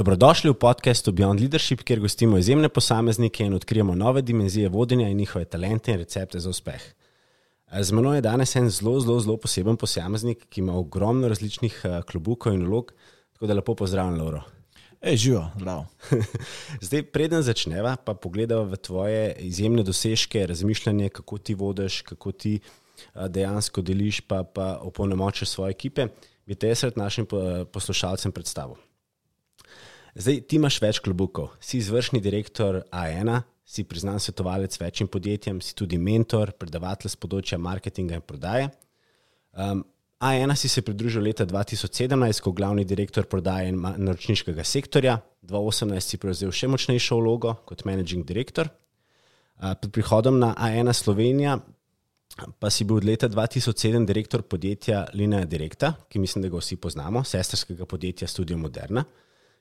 Dobrodošli v podkastu Beyond Leadership, kjer gostimo izjemne posameznike in odkrijemo nove dimenzije vodenja in njihove talente in recepte za uspeh. Z menoj je danes en zelo, zelo, zelo poseben posameznik, ki ima ogromno različnih eh, klubukov in vlog. Tako da lepo pozdravljam, Lauro. Ej, živo, zdrav. Zdaj, preden začneva, pa pogledava v tvoje izjemne dosežke, razmišljanje, kako ti vodiš, kako ti eh, dejansko deliš, pa, pa opolnomočiš svoje ekipe. Bi te jaz našim poslušalcem predstavil. Zdaj, ti imaš več klubukov, si izvršni direktor A1, si priznan svetovalec večjim podjetjem, si tudi mentor, predavatelj z področja marketinga in prodaje. Um, A1 si se pridružil leta 2017 kot glavni direktor prodaje in naročniškega sektorja, 2018 si prevzel še močnejšo vlogo kot managing director. Uh, pred prihodom na A1 Slovenija pa si bil od leta 2007 direktor podjetja Linea Directa, ki mislim, da ga vsi poznamo, sestrskega podjetja Studio Moderna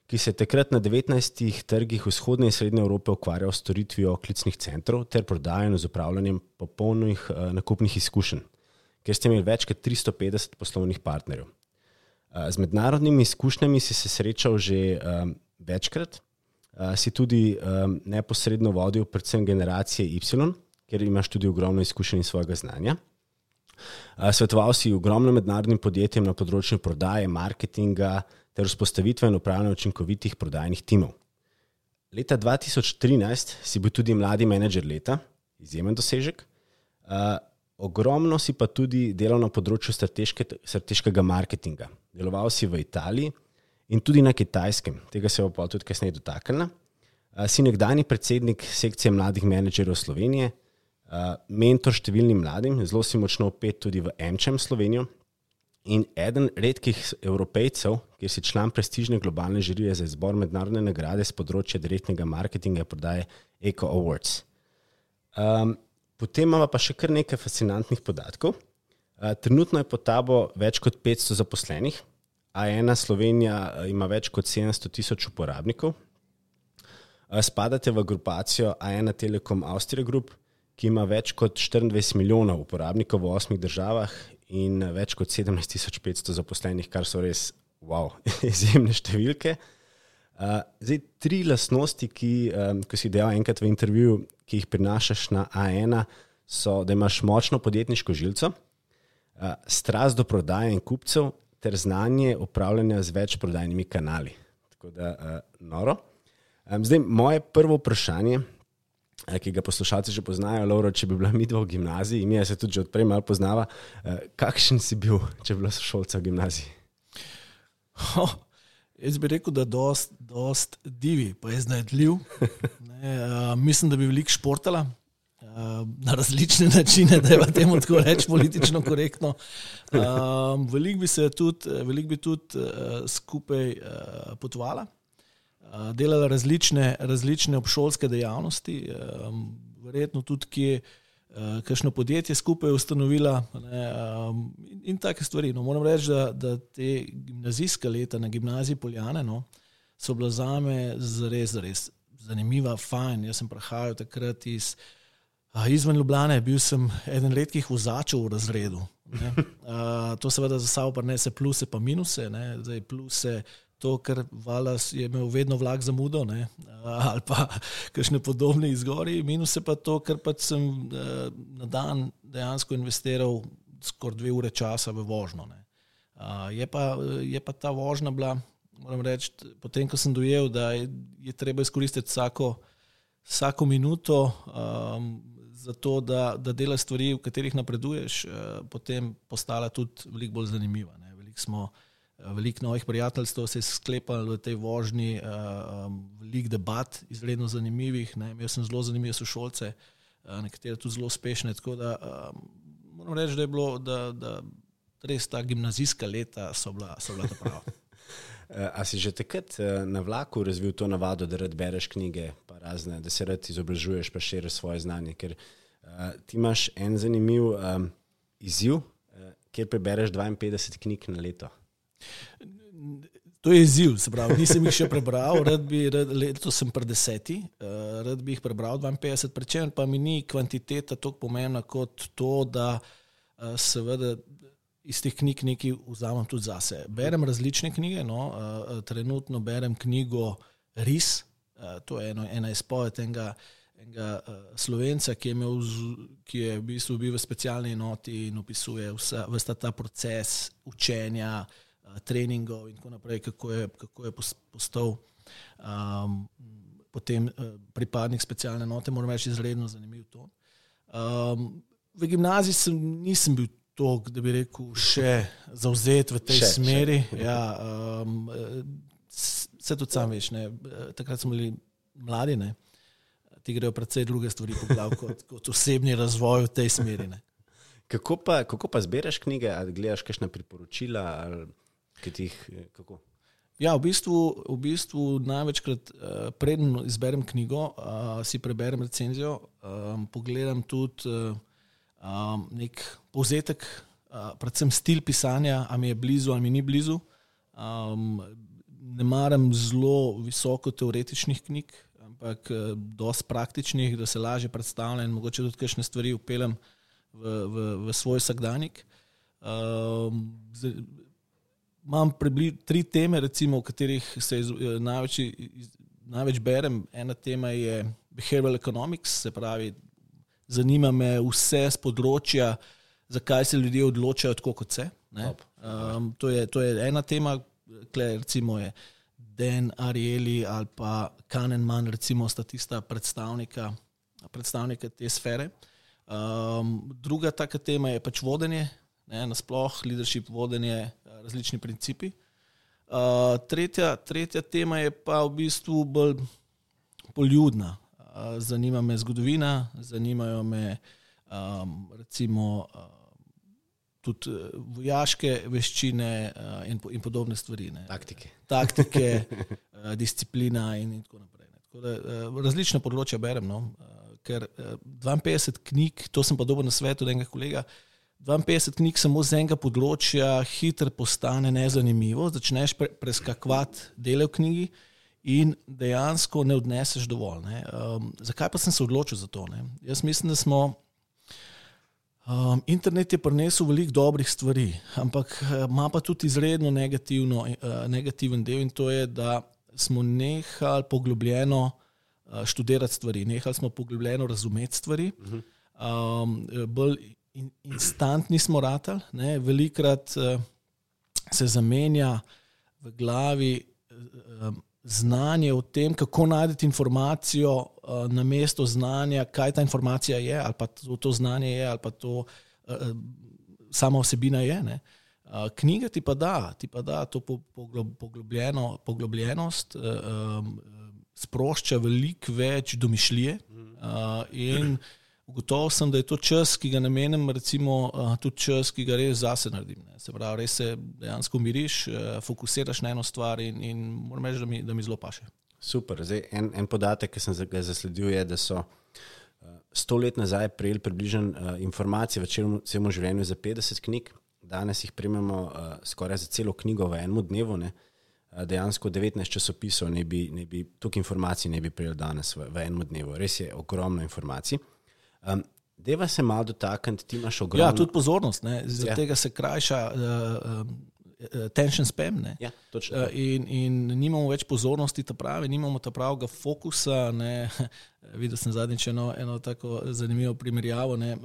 ki se je takrat na 19 trgih vzhodne in srednje Evrope ukvarjal s storitvijo klicnih centrov ter prodajanjem in upravljanjem popolnih uh, nakupnih izkušenj, ker ste imeli več kot 350 poslovnih partnerjev. Uh, z mednarodnimi izkušnjami si se srečal že um, večkrat, uh, si tudi um, neposredno vodil predvsem generacije Y, ker imaš tudi ogromno izkušenj iz svojega znanja. Svetoval si ogromno mednarodnim podjetjem na področju prodaje, marketinga, ter vzpostavitve in upravljanje učinkovitih prodajnih timov. Leta 2013 si bil tudi mladi menedžer leta, izjemen dosežek. Uh, ogromno si pa tudi delal na področju strateške, strateškega marketinga. Deloval si v Italiji in tudi na Kitajskem, tega se bo tudi kasneje dotaknila. Uh, si nekdani predsednik sekcije mladih menedžerjev Slovenije, uh, mentor številnim mladim, zelo si močno opet tudi v MČM Slovenijo, In eden redkih evropejcev, ki si član prestižne globalne žirije za izbor mednarodne nagrade z področja direktnega marketinga in prodaje Eco Awards. Um, potem imamo pa še kar nekaj fascinantnih podatkov. Uh, trenutno je pod tabo več kot 500 zaposlenih, a ena Slovenija uh, ima več kot 700 tisoč uporabnikov. Uh, spadate v grupacijo A1 Telekom Austria Group, ki ima več kot 24 milijonov uporabnikov v osmih državah in več kot 17.500 zaposlenih, kar so res wow, izjemne številke. Uh, zdaj, tri lastnosti, ki um, si dejal enkrat v intervjuju, ki jih prinašaš na A1, so, da imaš močno podjetniško žilico, uh, strast do prodaje in kupcev, ter znanje upravljanja z več prodajnimi kanali. Tako da, uh, noro. Um, zdaj, moje prvo vprašanje ki ga poslušalci že poznajo, Laura, če bi bila mi dva v gimnaziji, mi se tudi odprej malo poznava. Eh, kakšen si bil, če bi bila sošolca v gimnaziji? Oh, jaz bi rekel, da je dost, dost divi, pa je znajdljiv. Ne, uh, mislim, da bi veliko športala na različne načine, da je v tem tako reč politično korektno. Uh, veliko bi se tudi, velik bi tudi uh, skupaj uh, potovala delala različne, različne obšolske dejavnosti, verjetno tudi kje. Kajšno podjetje skupaj ustanovila ne, um, in, in take stvari. No, moram reči, da, da te gimnazijske leta na gimnaziji Poljane no, so bila za me res, res zanimiva, fajn. Jaz sem prihajal takrat iz, izven Ljubljana, bil sem eden redkih vozačev v razredu. Ne. To seveda za sabo prenese pluse pa minuse. Ne. Zdaj, pluse to, ker Valas je imel vedno vlak za mudo ne? ali pa kakšne podobne izgori, minus je pa to, ker pač sem eh, na dan dejansko investiral skoraj dve ure časa v vožnjo. Je pa, je pa ta vožnja bila, moram reči, potem, ko sem dojel, da je, je treba izkoristiti vsako, vsako minuto um, za to, da, da delaš stvari, v katerih napreduješ, uh, potem postala tudi veliko bolj zanimiva. Veliko smo uh, Veliko novih prijateljstv se je sklepalo v tej vožnji, um, veliko debat, izredno zanimivih. Ne. Imel sem zelo zanimive sošolce, uh, nekatere tudi zelo uspešne. Tako da moram reči, da je bilo, da, da res ta gimnazijska leta so bila, so bila ta prava. A si že takrat na vlaku razvil to navado, da rad bereš knjige, razne, da se rad izobražuješ, pa širiš svoje znanje? Ker uh, ti imaš en zanimiv um, izziv, uh, kjer prebereš 52 knjig na leto. To je izziv, se pravi, nisem jih še prebral, rad bi, rad, leto sem pred deseti, uh, rad bi jih prebral 52, prečem pa mi ni kvantiteta tako pomembna kot to, da uh, seveda iz teh knjig nekaj vzamem tudi zase. Berem različne knjige, no, uh, trenutno berem knjigo Ris, uh, to je eno, ena izpoved enega, enega uh, slovenca, ki je, imel, ki je v bistvu bil v specialni enoti in opisuje vsa, vsta ta proces učenja, uh, treningov in tako naprej, kako je, kako je postal. Um, Potem uh, pripadnik specialne enote, moram reči, izredno zanimiv to. Um, v gimnaziji sem, nisem bil tako, da bi rekel, še zauzet v tej še, smeri. Še. Ja, um, vse to sam veš. Ne. Takrat smo bili mladi, ne. ti grejo predvsej druge stvari po glavu kot, kot osebni razvoj v tej smeri. Ne. Kako pa, kako pa zbiraš knjige, ali gledaš kakšne priporočila? Ali, jih, ja, v bistvu, v bistvu največkrat, uh, preden izberem knjigo, uh, si preberem recenzijo, um, pogledam tudi. Uh, um, nek povzetek, uh, predvsem stil pisanja, ali mi je blizu ali mi ni blizu. Um, ne maram zelo visoko teoretičnih knjig, ampak uh, dosti praktičnih, da se lažje predstavljam in mogoče tudi kakšne stvari upeljem v, v, v svoj vsakdanjik. Um, imam približno tri teme, recimo, v katerih se iz, eh, največ, iz, največ berem. Ena tema je behavioral economics, se pravi zanima me vse z področja, zakaj se ljudje odločajo tako, kot se. Um, to, je, to je ena tema, kle, recimo je Den Arieli ali pa Kahneman, recimo sta tista predstavnika, predstavnika te sfere. Um, druga taka tema je pač vodenje, nasploh leadership, vodenje, različni principi. Uh, tretja, tretja tema je pa v bistvu bolj poljudna zanima me zgodovina, zanimajo me um, recimo uh, tudi uh, vojaške veščine uh, in, in podobne stvari. Ne. Taktike. Taktike, uh, disciplina in, in tako naprej. Tako da, uh, različne področja berem, no, uh, ker uh, 52 knjig, to sem pa dobil na svetu od enega kolega. 52 knjig samo z enega področja hitro postane nezanimivo, začneš pre, preskakovati dele v knjigi, uh, in dejansko ne odneseš dovolj. Um, zakaj pa sem se odločil za to? Ne? Jaz mislim, da smo. Um, internet je prinesel veliko dobrih stvari, ampak uh, ima pa tudi izredno uh, negativen del in to je, da smo nehali poglobljeno uh, študirati stvari, nehali smo poglobljeno razumeti stvari. Um, bolj in, instantni smo ratali, velikrat uh, se zamenja v glavi. Uh, znanje o tem, kako najti informacijo uh, na mesto znanja, kaj ta informacija je, ali pa to, to znanje je, ali pa to uh, sama osebina je. Uh, knjiga ti pa da, ti pa da to poglobljeno, poglobljenost, uh, um, sprošča veliko več domišljije. Uh, in Ugotovil sem, da je to čas, ki ga namenim, recimo, tudi čas, ki ga res zase naredim. Ne. Se pravi, res se dejansko umiriš, fokusiraš na eno stvar in, in moram reči, da mi, da mi zelo paše. Super. Zdaj, en, en podatek, ki sem ga zasledil, je, da so sto let nazaj prejeli približno informacije v celem življenju za 50 knjig, danes jih prejmemo skoraj za celo knjigo v enem dnevu. Ne. Dejansko 19 časopisov ne bi, ne bi, tukaj informacij ne bi prejeli danes v, v enem dnevu. Res je ogromno informacij. Um, Deva se malo dotakniti, ti imaš ogromno. Ja, tudi pozornost, zaradi ja. tega se krajša uh, uh, tension spam. Ja, uh, in, in nimamo več pozornosti, ta pravi, nimamo ta pravega fokusa. Videla sem zadnjič eno, eno tako zanimivo primerjavo. Ne?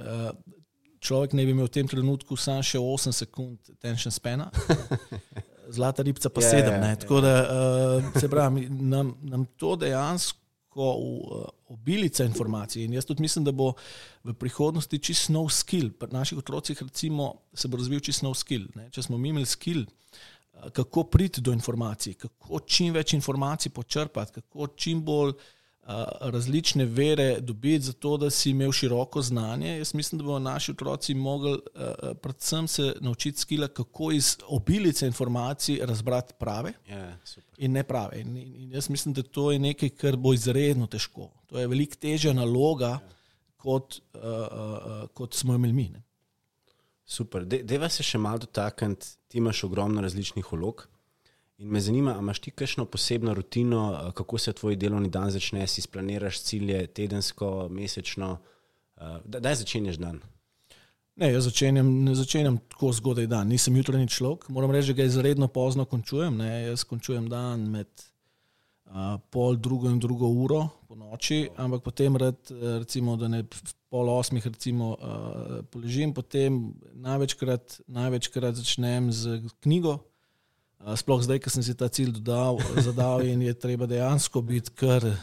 Človek ne bi imel v tem trenutku samo še 8 sekund tension spana. Zlata ribca pa ja, sedem. Ja, ja, Tako da uh, se pravi, nam, nam to dejansko obilica informacij. In jaz tudi mislim, da bo v prihodnosti čist nov skill. Pri naših otrocih recimo, se bo razvil čist nov skill. Ne? Če smo imeli skill, uh, kako priti do informacij, kako čim več informacij počrpati, kako čim bolj uh, različne vere dobiti, zato da si imel široko znanje. Jaz mislim, da bodo naši otroci mogli predvsem se naučiti skila, kako iz obilice informacij razbrati prave ja, in ne prave. In, in jaz mislim, da to je nekaj, kar bo izredno težko. To je veliko težja naloga, ja. kot, uh, uh, kot smo imeli mi. Ne. Super. Deva se še malo dotakniti, ti imaš ogromno različnih vlog. In me zanima, ali imaš ti kakšno posebno rutino, kako se tvoj delovni dan začne, si splaniraš cilje tedensko, mesečno, da, daj začenješ dan. Ne, jaz začenjam, ne začenjam tako zgodaj dan, nisem jutranji človek. Moram reči, da ga izredno pozno končujem. Ne. Jaz končujem dan med uh, pol drugo in drugo uro po noči, ampak potem rad, recimo, da ne pol osmih recimo, uh, poležim, potem največkrat, največkrat začnem z knjigo. Sploh zdaj, ko sem si ta cilj dodal, zadal in je treba dejansko biti kar uh,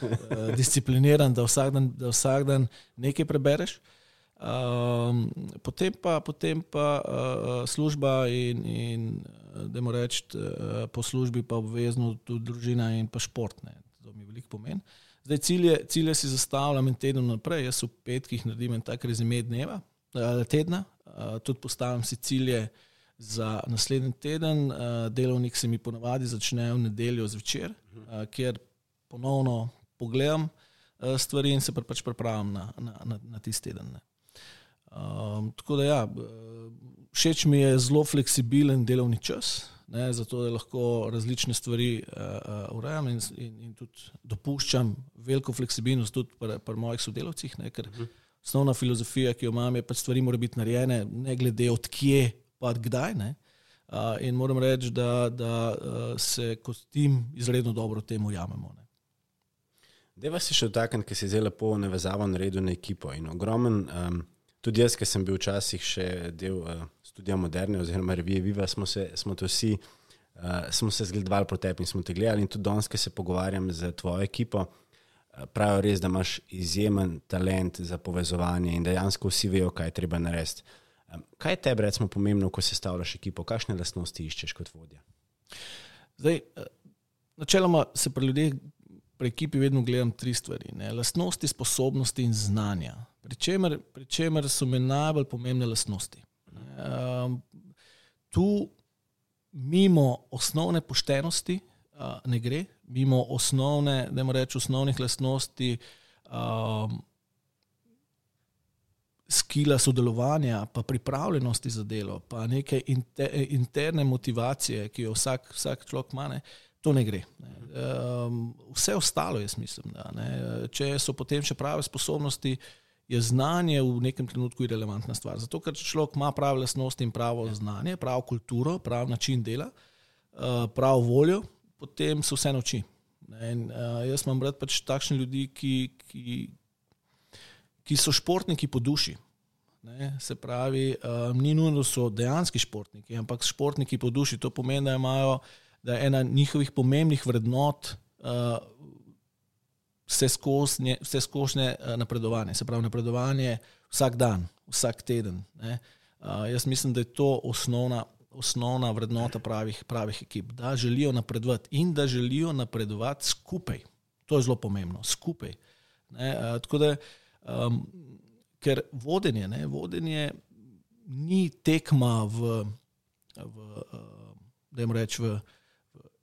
discipliniran, da vsak dan, da vsak dan nekaj prebereš. Um, potem pa, potem pa uh, služba in, in da moramo reči, uh, po službi pa obvezno tudi družina in pa šport. Ne. To mi veliko pomeni. Zdaj cilje, cilje si zastavljam en teden naprej, jaz v petkih naredim tak rezime dneva, uh, tedna, uh, tudi postavljam si cilje za naslednji teden. Uh, delovnik se mi ponavadi začne v nedeljo zvečer, uh, kjer ponovno pogledam uh, stvari in se pač pripravim na, na, na, na tisti teden. Ne. Um, tako da, ja, všeč mi je zelo fleksibilen delovni čas, ne, zato da lahko različne stvari uh, uh, urejam in, in, in tudi dopuščam veliko fleksibilnost tudi pri, pri mojih sodelavcih. Ne, ker uh -huh. osnovna filozofija, ki jo imam, je, da pač stvari morajo biti narejene, ne glede od kje, pa kdaj. Ne. Uh, in moram reči, da, da uh, se kot tim izredno dobro temu jamemo. Deva se še dotakniti, ker si zelo lepo navezavo naredil na ekipo in ogromen. Um, Tudi jaz, ki sem bil včasih še del uh, študija Moderne, oziroma revije Viva, smo se, smo vsi, uh, smo se zgledovali proti tebi in smo te gledali. In tudi danes, ki se pogovarjam z tvojo ekipo, uh, pravijo res, da imaš izjemen talent za povezovanje in dejansko vsi vejo, kaj je treba narediti. Um, kaj je tebi, recimo, pomembno, ko se stavljaš ekipo, kakšne lastnosti iščeš kot vodja? Zdaj, načeloma se pri ljudeh, pri ekipi, vedno gledam tri stvari: ne? lastnosti, sposobnosti in znanja. Pri čemer, pri so mi najbolj pomembne lastnosti. Um, tu, mimo osnovne poštenosti, uh, ne gre, mimo osnovne, da moramo reči, osnovnih lastnosti, um, skila sodelovanja, pa pripravljenosti za delo, pa neke inter, interne motivacije, ki jo vsak, vsak človek ima. Ne, To ne gre. Um, vse ostalo, jaz mislim, da ne. če so potem še prave sposobnosti, uh, je znanje v nekem trenutku irrelevantna stvar. Zato, ker človek ima prave lastnosti in pravo znanje, pravo kulturo, prav način dela, eh, pravo voljo, potem se vse nauči. In, uh, jaz imam rad pač takšne ljudi, ki, ki, ki so športniki po duši. Ne? Se pravi, um, ni nujno, da so dejanski športniki, ampak športniki po duši. To pomeni, da imajo da ena njihovih pomembnih vrednot uh, vse skošne eh, napredovanje, se pravi napredovanje vsak dan, vsak teden. Uh, jaz mislim, da je to osnovna, osnovna vrednota pravih, pravih ekip, da želijo napredovati in da želijo napredovati skupaj. To je zelo pomembno, skupaj. Uh, tako da, um, ker vodenje, ne, vodenje ni tekma v, v uh, da jim rečem, v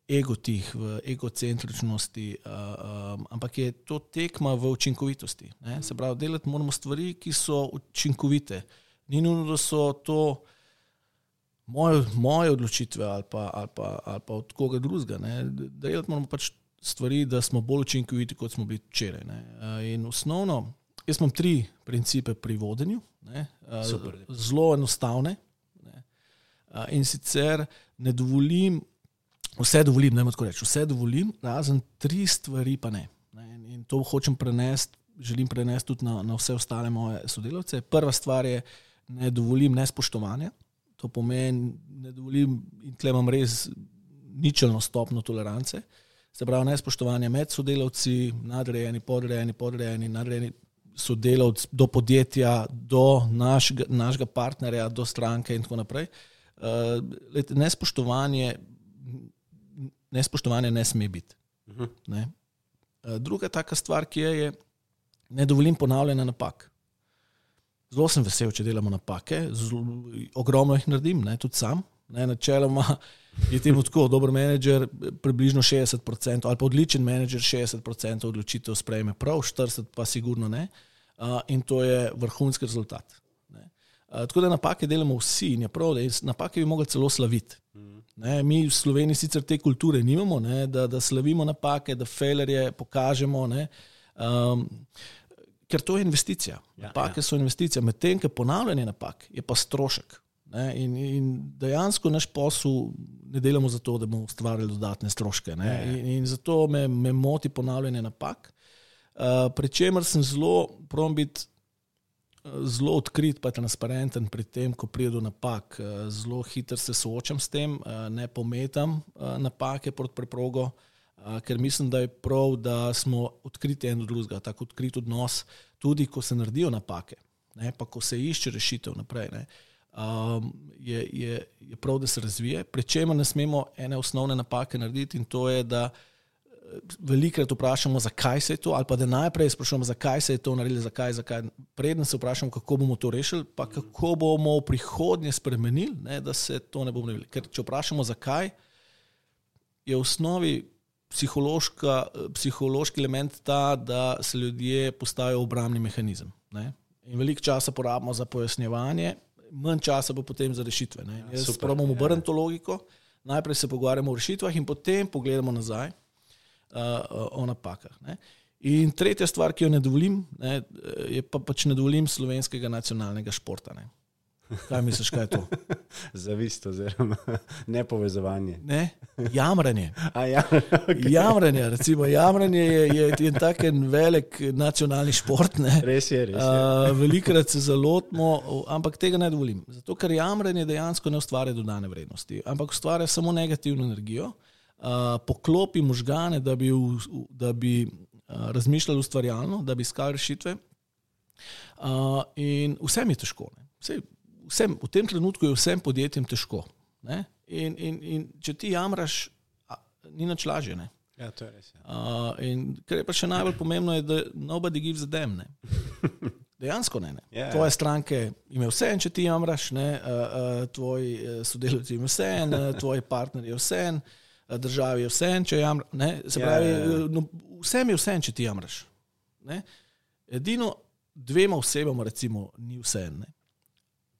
egotih, v egocentričnosti, um, ampak je to tekma v učinkovitosti. Ne? Se pravi, delati moramo stvari, ki so učinkovite. Ni nujno, da so to moje, moje odločitve ali pa, ali, pa, ali pa od koga drugega. Delati moramo pač stvari, da smo bolj učinkoviti, kot smo bili včeraj. Uh, in osnovno, jaz imam tri principe pri vodenju, uh, zelo enostavne. Ne? Uh, in sicer ne dovolim vse dovolim, ne morem tako reči, vse dovolim, razen tri stvari pa ne. In to hočem prenesti, želim prenesti tudi na, na vse ostale moje sodelavce. Prva stvar je, ne dovolim nespoštovanja, to pomeni, ne dovolim in tle imam res ničelno stopno tolerance. Se pravi, nespoštovanje med sodelavci, nadrejeni, podrejeni, podrejeni, nadrejeni sodelavci do podjetja, do našega, našega partnerja, do stranke in tako naprej. Uh, lete, nespoštovanje nespoštovanje ne sme biti. Uh -huh. ne? Eh, druga taka stvar, ki je, je ne dovolim ponavljanja napak. Zelo sem vesel, če delamo napake, zelo, ogromno jih naredim, ne, tudi sam. Ne, načeloma je temu tako, dober menedžer, približno 60%, ali pa odličen menedžer, 60% odločitev sprejme prav, 40% pa sigurno ne. Uh, in to je vrhunski rezultat. Uh, tako da napake delamo vsi in je prav, da napake bi mogli celo slaviti. Ne, mi v Sloveniji sicer te kulture nimamo, ne, da, da slavimo napake, da fejlerje pokažemo. Ne, um, ker to je investicija. Ja, Napake ja. so investicija, medtem ko ponavljanje napak je pa strošek. Ne? In, in dejansko naš posel ne delamo zato, da bomo ustvarjali dodatne stroške. Ja, ja. In, in zato me, me moti ponavljanje napak. Uh, Pričemer sem zelo, probam biti uh, zelo odkrit in transparenten pri tem, ko pride do napak. Uh, Zelo hitro se soočam s tem, ne pometam napake pod preprogo, ker mislim, da je prav, da smo odkriti en do drugega, tako odkrit odnos, tudi ko se naredijo napake, ne, pa ko se išče rešitev naprej. Ne. Um, je, je, je prav, da se razvije. Pričemer ne smemo ene osnovne napake narediti, in to je, da velikrat vprašamo, zakaj se je to, ali pa da najprej sprašujemo, zakaj se je to naredilo, zakaj, zakaj. Preden se vprašamo, kako bomo to rešili, pa kako bomo v prihodnje spremenili, ne, da se to ne bomo naredili. Ker če vprašamo, zakaj, je v osnovi psihološki element ta, da se ljudje postavijo obrambni mehanizem. Ne. In veliko časa porabimo za pojasnjevanje, manj časa bo potem za rešitve. Ne. Jaz super, probam ja. obrniti to logiko, najprej se pogovarjamo o rešitvah in potem pogledamo nazaj uh, o napakah. Ne. In tretja stvar, ki jo ne dovolim, ne, je pa pač ne dovolim slovenskega nacionalnega športa. Ne. Kaj misliš, kaj je to? Zavist oziroma nepovezovanje. Ne? Jamranje. A, ja, okay. Jamranje, recimo, jamranje je, je, je tak en velik nacionalni šport. Ne? Res je, res je. Uh, velikrat se zalotimo, ampak tega ne dovolim. Zato, ker jamranje dejansko ne ustvarja dodane vrednosti, ampak ustvarja samo negativno energijo, uh, poklopi možgane, da bi, v, da bi uh, razmišljali ustvarjalno, da bi iskali rešitve. Uh, in vsem je težko. Ne? Vsej, vsem, v tem trenutku je vsem podjetjem težko. Ne? In, in, in če ti jamraš, ni nič lažje. Ne? Ja, to je res. Ja. Uh, in kar je pa še najbolj pomembno, je, da nobody gives a damn. Ne? Dejansko ne. ne. Ja, ja. Tvoje stranke imajo vse, če ti jamraš, ne? uh, uh, tvoji uh, sodelavci imajo vse, uh, tvoji partnerji vse, uh, državi je vse, če jamraš. Se Ja, pravi, ja, ja. uh, no, vsem je vse, če ti jamraš. Ne? Edino dvema osebama, recimo, ni vse. Ne?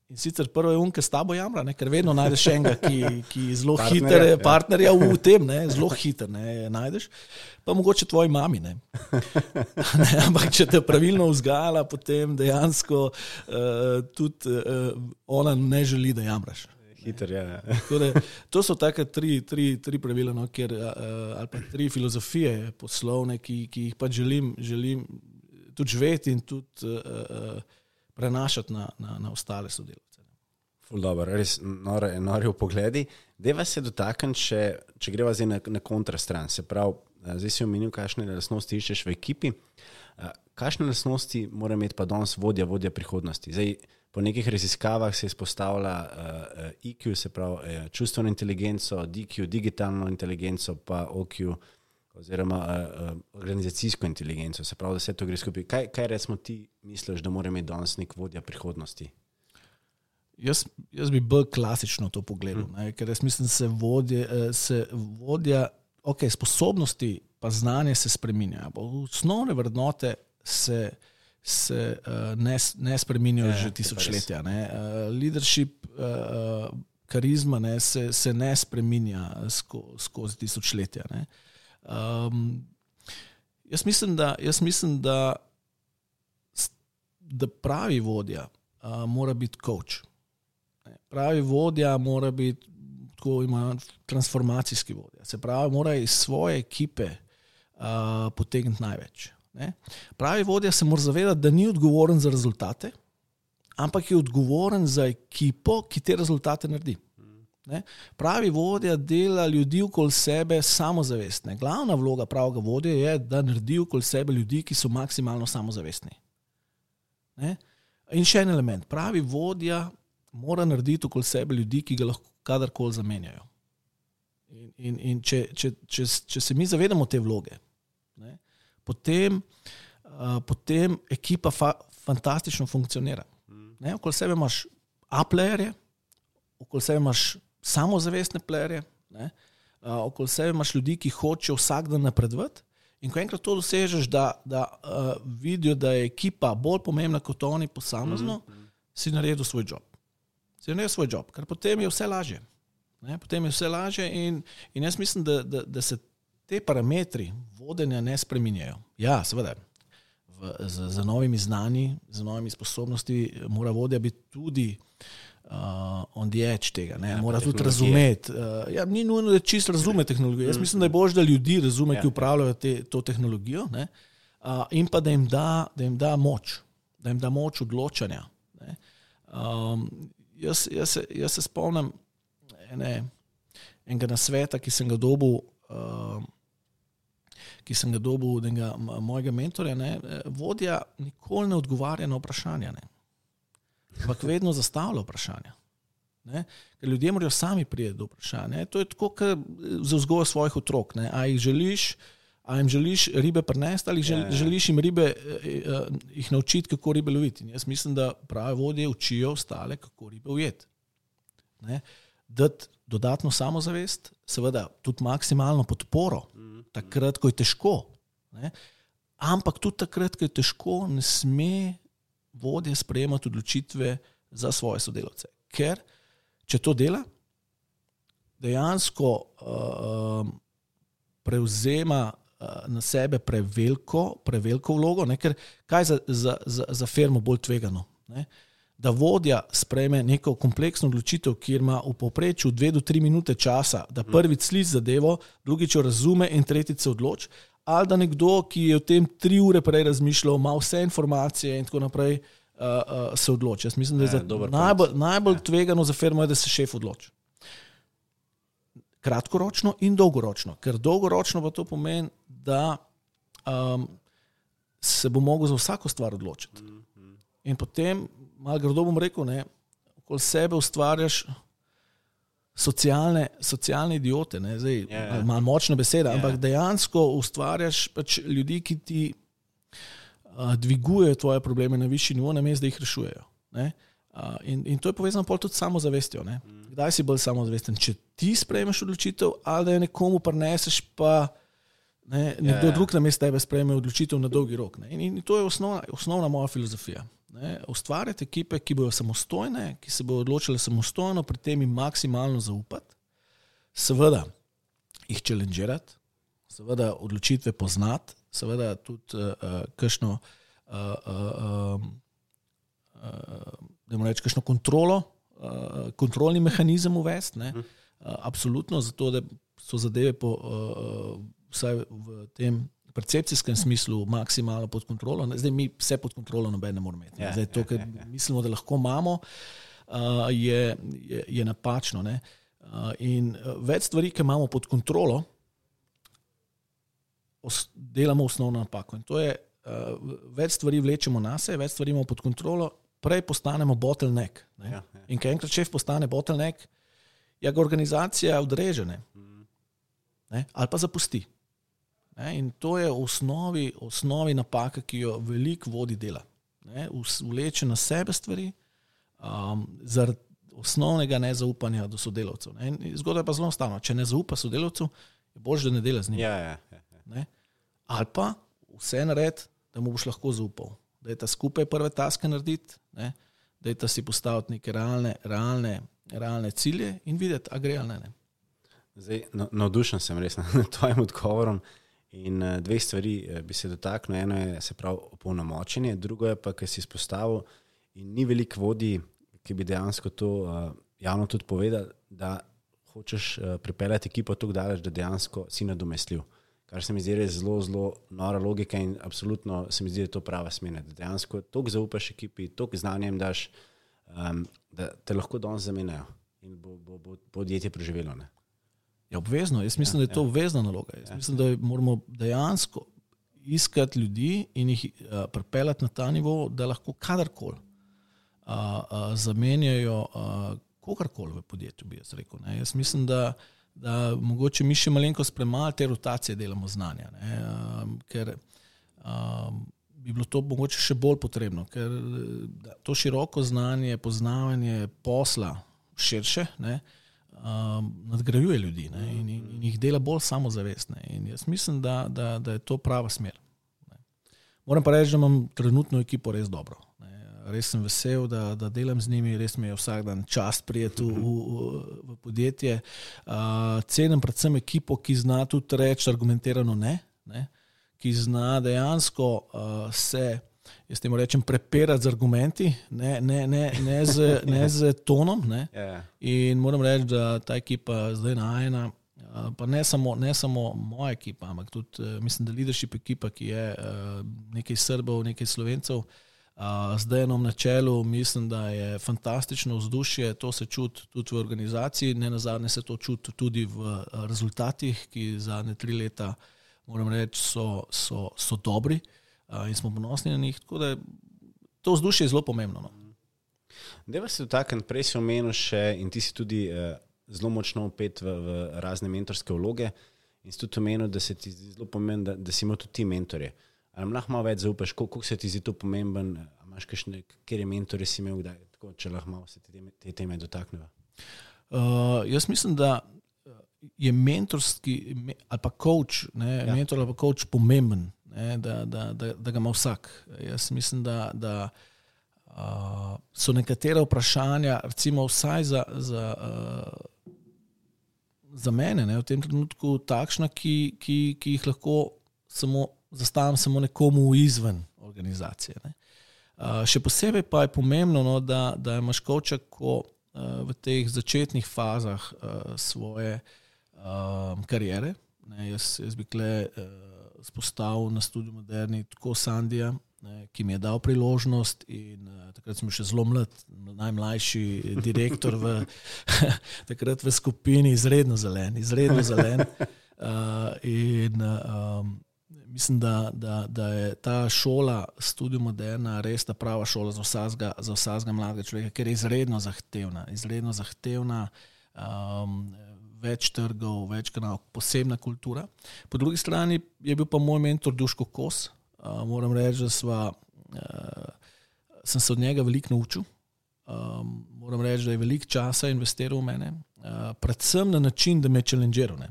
In sicer prvo je un, ki s tabo jamra, ne? ker vedno najdeš enega, ki, ki zelo hiter je, ja. partnerja v tem, ne? zelo hiter ne? najdeš. Pa mogoče tvoji mami. Ne? ne, ampak če te pravilno vzgajala, potem dejansko uh, tudi uh, ona ne želi, da jamraš. Hiter. Ja. Da, to so take tri, tri, tri pravila, no, kjer, uh, ali pa tri filozofije poslovne, ki, ki jih pač želim, želim tudi živeti in tudi uh, uh, prenašati na, na, na ostale sodelavce. Dobro, res nore, nore v pogledi. Deva se dotakniti, če, če greva zdaj na, na kontrastran. Se pravi, eh, zdaj si omenil, kakšne lastnosti iščeš v ekipi. Eh, Kakšne lastnosti mora imeti pa danes vodja, vodja prihodnosti? Zdaj, po nekih raziskavah se izpostavlja uh, IQ, se pravi uh, čustveno inteligenco, DQ, digitalno inteligenco, pa OQ, oziroma uh, uh, organizacijsko inteligenco. Se pravi, da vse to gre skupaj. Kaj, kaj recimo ti misliš, da mora imeti danes nek vodja prihodnosti? Jaz, jaz bi bolj klasično to pogledal, ne, ker jaz mislim, da se vodje, eh, se vodja, ok, sposobnosti pa znanje se spreminjajo. Osnovne vrednote se, se uh, ne, ne spreminjajo Ja, že je pa tisočletja. Ne. Uh, leadership, uh, karizma ne, se, se ne spreminja sko, skozi tisočletja. Ne. Um, jaz mislim, da, jaz mislim, da, da pravi vodja uh, mora biti coach. Pravi vodja mora biti tako ima transformacijski vodja. Se pravi, mora iz svoje ekipe uh, potegniti največ. Ne. Pravi vodja se mora zavedati, da ni odgovoren za rezultate, ampak je odgovoren za ekipo, ki te rezultate naredi. Ne? Pravi vodja dela ljudi okoli sebe samozavestne. Glavna vloga pravega vodje je, da naredi okoli sebe ljudi, ki so maksimalno samozavestni. Ne? In še en element. Pravi vodja mora narediti okoli sebe ljudi, ki ga lahko kadarkoli zamenjajo. In, in, in če, če, če, če se mi zavedamo te vloge, ne, potem, uh, potem ekipa fa, fantastično funkcionira. Ne, okoli sebe imaš A-playerje, okoli sebe imaš samozavestne playerje, ne, uh, okoli sebe imaš ljudi, ki hočejo vsak dan napredovati. In ko enkrat to dosežeš, da, da uh, vidijo, da je ekipa bolj pomembna kot oni posamezno, mm -hmm. si naredil svoj job. Si naredil svoj job, ker potem je vse lažje. Ne, potem je vse lažje, in, in jaz mislim, da, da, da se te parametri vodenja ne spreminjajo. Ja, seveda, v, z, z novimi znanji, z novimi sposobnostmi, mora vodja biti tudi uh, on the edge tega. Ja, mora tudi razumeti. Uh, ja, ni nujno, da čisto razume tehnologijo. Jaz mislim, da je bolj, da ljudi razume, ja, ki upravljajo te, to tehnologijo, uh, in pa da jim, da, da jim da moč, da jim da moč odločanja. Um, jaz, jaz, jaz se spomnim ene, enega nasveta, ki sem ga dobil. Uh, Ki sem ga dobil od enega mojega mentorja, ne, vodja nikoli ne odgovarja na vprašanja. Ne ampak vedno zastavlja vprašanja. Ne? Ker ljudje morajo sami priti do vprašanja. To je tako, kot za vzgojo svojih otrok. Ne? A jih želiš, a jim želiš ribe prenesti, ali žel, ja, ja. želiš jim ribe, eh, eh, jih naučiti, kako ribe loviti. In jaz mislim, da prave vodje učijo ostale, kako ribe ujeti. Dati dodatno samozavest, seveda tudi maksimalno podporo, mhm. takrat, ko je težko. Ne? Ampak tudi takrat, ko je težko, ne sme vodje sprejemati odločitve za svoje sodelavce. Ker če to dela, dejansko uh, prevzema uh, na sebe preveliko, preveliko vlogo, ne? ker kaj je za, za, za, za firmo bolj tvegano. Ne? Da vodja sprejme neko kompleksno odločitev, kjer ima v povprečju dve do tri minute časa, da prvič sliši zadevo, drugič jo razume in tretjič se odloči, ali da nekdo, ki je o tem tri ure prej razmišljal, ima vse informacije in tako naprej, uh, uh, se odloči. Jaz mislim, da je, je najbolj, najbolj ja. tvegano za firmo, da se šef odloči. Kratkoročno in dolgoročno, ker dolgoročno pa to pomeni, da um, se bo mogel za vsako stvar odločiti. In potem, malo grdo bom rekel, ne, okoli sebe ustvarjaš socialne, socialne idiote, ne, zdaj, yeah. Ja, ja. malo močne besede, yeah. ampak dejansko ustvarjaš pač ljudi, ki ti uh, dvigujejo tvoje probleme na višji nivo, na mestu, da jih rešujejo. Uh, in, in to je povezano tudi s samozavestjo. Ne. Kdaj si bolj samozavesten, če ti sprejmeš odločitev, ali da je nekomu preneseš, pa ne, nekdo yeah. drug na mestu tebe sprejme odločitev na dolgi rok. In, in to je osnovna, osnovna moja filozofija. Ne, ustvarjati ekipe, ki bodo samostojne, ki se bodo odločile samostojno, pri tem jim maksimalno zaupati, seveda jih čelenžirati, seveda odločitve poznati, seveda tudi uh, uh, kakšno, uh, uh, uh, imamo reči, kakšno kontrolo, uh, kontrolni mehanizem uvesti. Uh, absolutno, zato da so zadeve po, uh, vsaj v tem percepcijskem smislu maksimalno pod kontrolo. Zdaj mi vse pod kontrolo noben ne moremo imeti. Ja, Zdaj, to, kar ja, ja, mislimo, da lahko imamo, je, je, je napačno. Uh, in več stvari, ki imamo pod kontrolo, delamo osnovno napako. In to je, več stvari vlečemo na sebe, več stvari imamo pod kontrolo, prej postanemo bottleneck. Ja, ja. In ker enkrat šef postane bottleneck, je ga organizacija odrežena. Mm. Ali pa zapusti. Ne, in to je osnovi, osnovi napaka, ki jo veliko vodi dela. Vleče na sebe stvari um, zaradi osnovnega nezaupanja do sodelavcev. Zgodaj pa zelo enostavno. Če ne zaupa sodelavcu, je bolje, da ne dela z njim. Ja, ja, ja. ja. Ali pa vse nared, da mu boš lahko zaupal. Da je ta skupaj prve taske narediti, ne? da je ta si postaviti neke realne, realne, realne cilje in videti, a gre ali ne. Zdaj, no, navdušen sem res nad tvojim odgovorom. In uh, dve stvari uh, bi se dotaknil. Eno je se pravi opolnomočenje, drugo je pa, ki si izpostavil, in ni veliko vodi, ki bi dejansko to uh, javno tudi povedal, da hočeš pripeljati ekipo tako daleč, da dejansko si nadomestljiv. Kar se mi zdi zelo, zelo nora logika in absolutno se mi zdi, da je to prava smer. Da dejansko toliko zaupaš ekipi, toliko znanjem daš, um, da te lahko danes zamenjajo in bo, bo, bo podjetje preživelo. Ne? Je obvezno, jaz mislim, ja, da je to ja. obvezna naloga. Jaz ja. mislim, da moramo dejansko iskati ljudi in jih uh, pripeljati na ta nivo, da lahko kadarkoli uh, uh, zamenjajo uh, kogarkoli v podjetju. Jaz, rekel, jaz mislim, da, da mogoče mi še malenkost premalo te rotacije delamo znanja. Ne, uh, ker uh, bi bilo to mogoče še bolj potrebno, ker to široko znanje, poznavanje posla širše. Ne, uh, um, nadgrajuje ljudi ne, in, in, in jih dela bolj samozavestne. In jaz mislim, da, da, da je to prava smer. Ne. Moram pa reči, da imam trenutno ekipo res dobro. Ne. Res sem vesel, da, da delam z njimi, res mi je vsak dan čast prijeti v, v, v podjetje. Uh, cenim predvsem ekipo, ki zna tudi reči argumentirano ne. ne. ki zna dejansko uh, se jaz temu rečem, prepirati z argumenti, ne, ne, ne, ne, z, ne z tonom. Ne. Yeah. Ja. In moram reči, da ta ekipa zdaj najena. Pa ne samo, ne samo moja ekipa, ampak tudi eh, mislim, da leadership ekipa, ki je eh, nekaj Srbov, nekaj Slovencev, zdaj enom na čelu, mislim, da je fantastično vzdušje, to se čuti tudi v organizaciji, ne na zadnje se to čuti tudi v eh, rezultatih, ki zadnje tri leta, moram reči, so, so, so dobri in smo ponosni na njih. Tako da to vzdušje je zelo pomembno. No. Da, se dotaknem, prej si omenil še in ti si tudi uh, zelo močno upet v, v razne mentorske vloge. In si tudi omenil, da se ti zdi zelo pomembno, da, da si imel tudi ti mentorje. Ali lahko malo več zaupaš, koliko se ti zdi to pomemben, imaš kakšne, kjer je mentorje si imel, kdaj, tako, če lahko malo se te, te teme dotakneva. Uh, jaz mislim, da je mentorski ali pa coach, ne, ja. mentor ali pa coach pomemben ne, da, da, da, da ga ima vsak. Jaz mislim, da, da uh, so nekatera vprašanja, recimo, vsaj za, za, uh, za mene, ne, v tem trenutku takšna, ki, ki, ki jih lahko samo zastavim samo nekomu izven organizacije. Ne. Uh, še posebej pa je pomembno, no, da, da imaš koča, ko uh, v teh začetnih fazah uh, svoje uh, kariere. Ne, jaz, jaz bi kle. Uh, spostavil na študiju Moderni, tako Sandija, ne, ki mi je dal priložnost. In, uh, takrat sem še zelo mlad, najmlajši direktor v, takrat v skupini, izredno zelen. Izredno zelen. Uh, in, um, mislim, da, da, da je ta šola, študij Moderna, res ta prava šola za vsakega, za vsakega mladega človeka, ker je izredno zahtevna. Izredno zahtevna um, več trgov, več kanalov, posebna kultura. Po drugi strani je bil pa moj mentor Duško Kos. Uh, moram reči, da sva, uh, sem se od njega veliko naučil. Um, moram reči, da je veliko časa investiral v mene, uh, predvsem na način, da me je challengeral.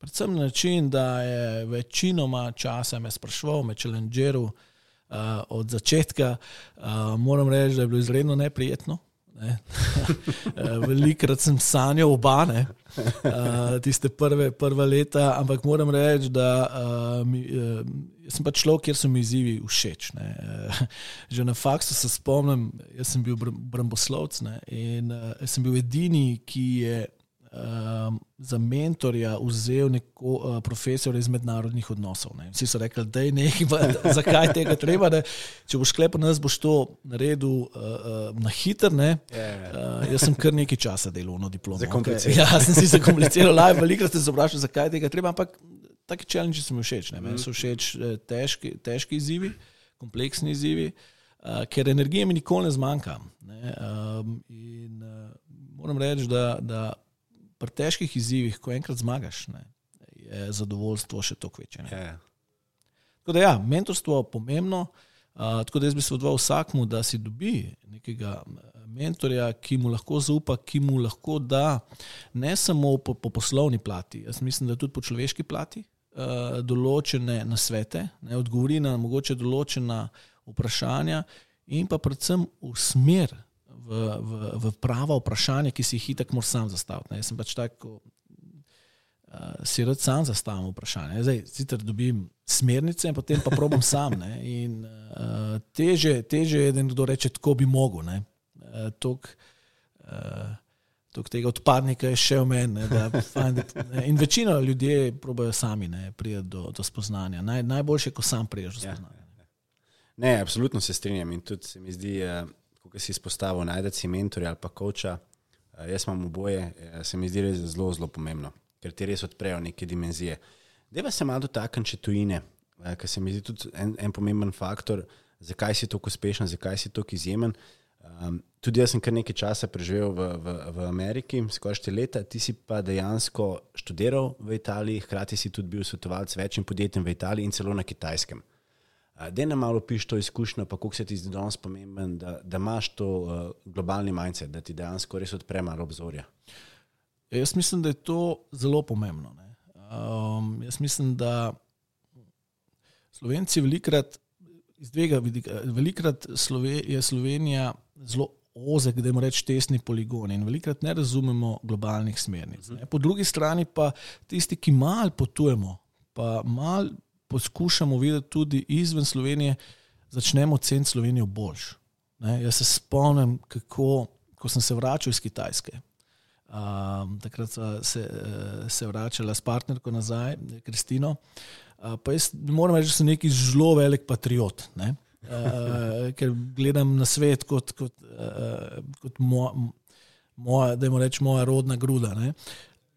Predvsem na način, da je večinoma časa me sprašval, me challengeral uh, od začetka. Uh, moram reči, da je bilo izredno neprijetno. Velikrat sem sanjal oba, ne? tiste prve, prve leta, ampak moram reči, da uh, sem pač človek, kjer so mi izzivi všeč. Ne? Že na faksu se spomnim, jaz sem bil bramboslovec in uh, sem bil edini, ki je um, za mentorja vzel neko uh, profesor iz mednarodnih odnosov. Ne. Vsi so rekli, da je nekaj, zakaj tega treba. Ne. Če boš sklepal, nas boš to naredil uh, uh, na hiter. Uh, jaz sem kar nekaj časa delal na diplomu. Okay. Ja, sem si zakompliciral, veliko ste se vprašali, zakaj tega treba. Ampak taki challenge so mi všeč. Meni so všeč težki, težki izzivi, kompleksni izzivi. Uh, ker energije mi nikoli ne zmanjka. Ne, um, in, uh, moram reči, da, da pri težkih izzivih, ko enkrat zmagaš, ne, je zadovoljstvo še toliko večje. Yeah. Ja. Tako da, ja, mentorstvo je pomembno. Uh, tako da jaz bi se odval vsakmu, da si dobi nekega mentorja, ki mu lahko zaupa, ki mu lahko da ne samo po, po poslovni plati, jaz mislim, da tudi po človeški plati uh, določene nasvete, ne odgovori na mogoče določena vprašanja in pa predvsem v smer, v, v, v prava vprašanja, ki si jih itak moraš sam zastaviti. Ne. Jaz sem pač tako, uh, si rad sam zastavim vprašanje. Zdaj, sicer dobim smernice in potem pa probam sam. Ne. In uh, teže, teže je, da nekdo reče, tako bi mogel. Uh, tok, uh, Tok tega odpadnika je še v meni. In večina ljudi probojajo sami priti do, do spoznanja. Naj, najboljše je, ko sam priješ do ja, spoznanja. Ja, ja. Ne, absolutno se strinjam in tudi se mi zdi. Uh, ki si izpostavil, najdete si mentorja ali pa koča. Uh, jaz imam oboje, uh, se mi zdi res zelo, zelo pomembno, ker ti res odprejo neke dimenzije. Deva se malo dotakniti še tujine, uh, ker se mi zdi tudi en, en pomemben faktor, zakaj si tako uspešen, zakaj si tako izjemen. Um, tudi jaz sem kar nekaj časa preživel v, v, v Ameriki, skoraj štiri leta, ti si pa dejansko študiral v Italiji, hkrati si tudi bil svetovalec večjim podjetjem v Italiji in celo na kitajskem. Da ne malo piš to izkušnjo, pa kako se ti zdi danes pomemben, da, da imaš to uh, globalni majce, da ti dejansko res odpre malo obzorja. Jaz mislim, da je to zelo pomembno. Um, jaz mislim, da Slovenci velikrat iz dvega vidika, velikrat Slove, je Slovenija zelo ozek, da imamo reči tesni poligoni in velikrat ne razumemo globalnih smernic. Ne. Po drugi strani pa tisti, ki mal potujemo, pa mal poskušamo videti tudi izven Slovenije, začnemo ceniti Slovenijo boljš. Ne, jaz se spomnim, kako ko sem se vračal iz Kitajske. Um, takrat se, se vračala s partnerko nazaj, Kristino. Uh, pa jaz moram reči, da sem neki zelo velik patriot, ne? uh, ker gledam na svet kot, kot, uh, kot moja, moja, da jim rečem, moja rodna gruda. Ne?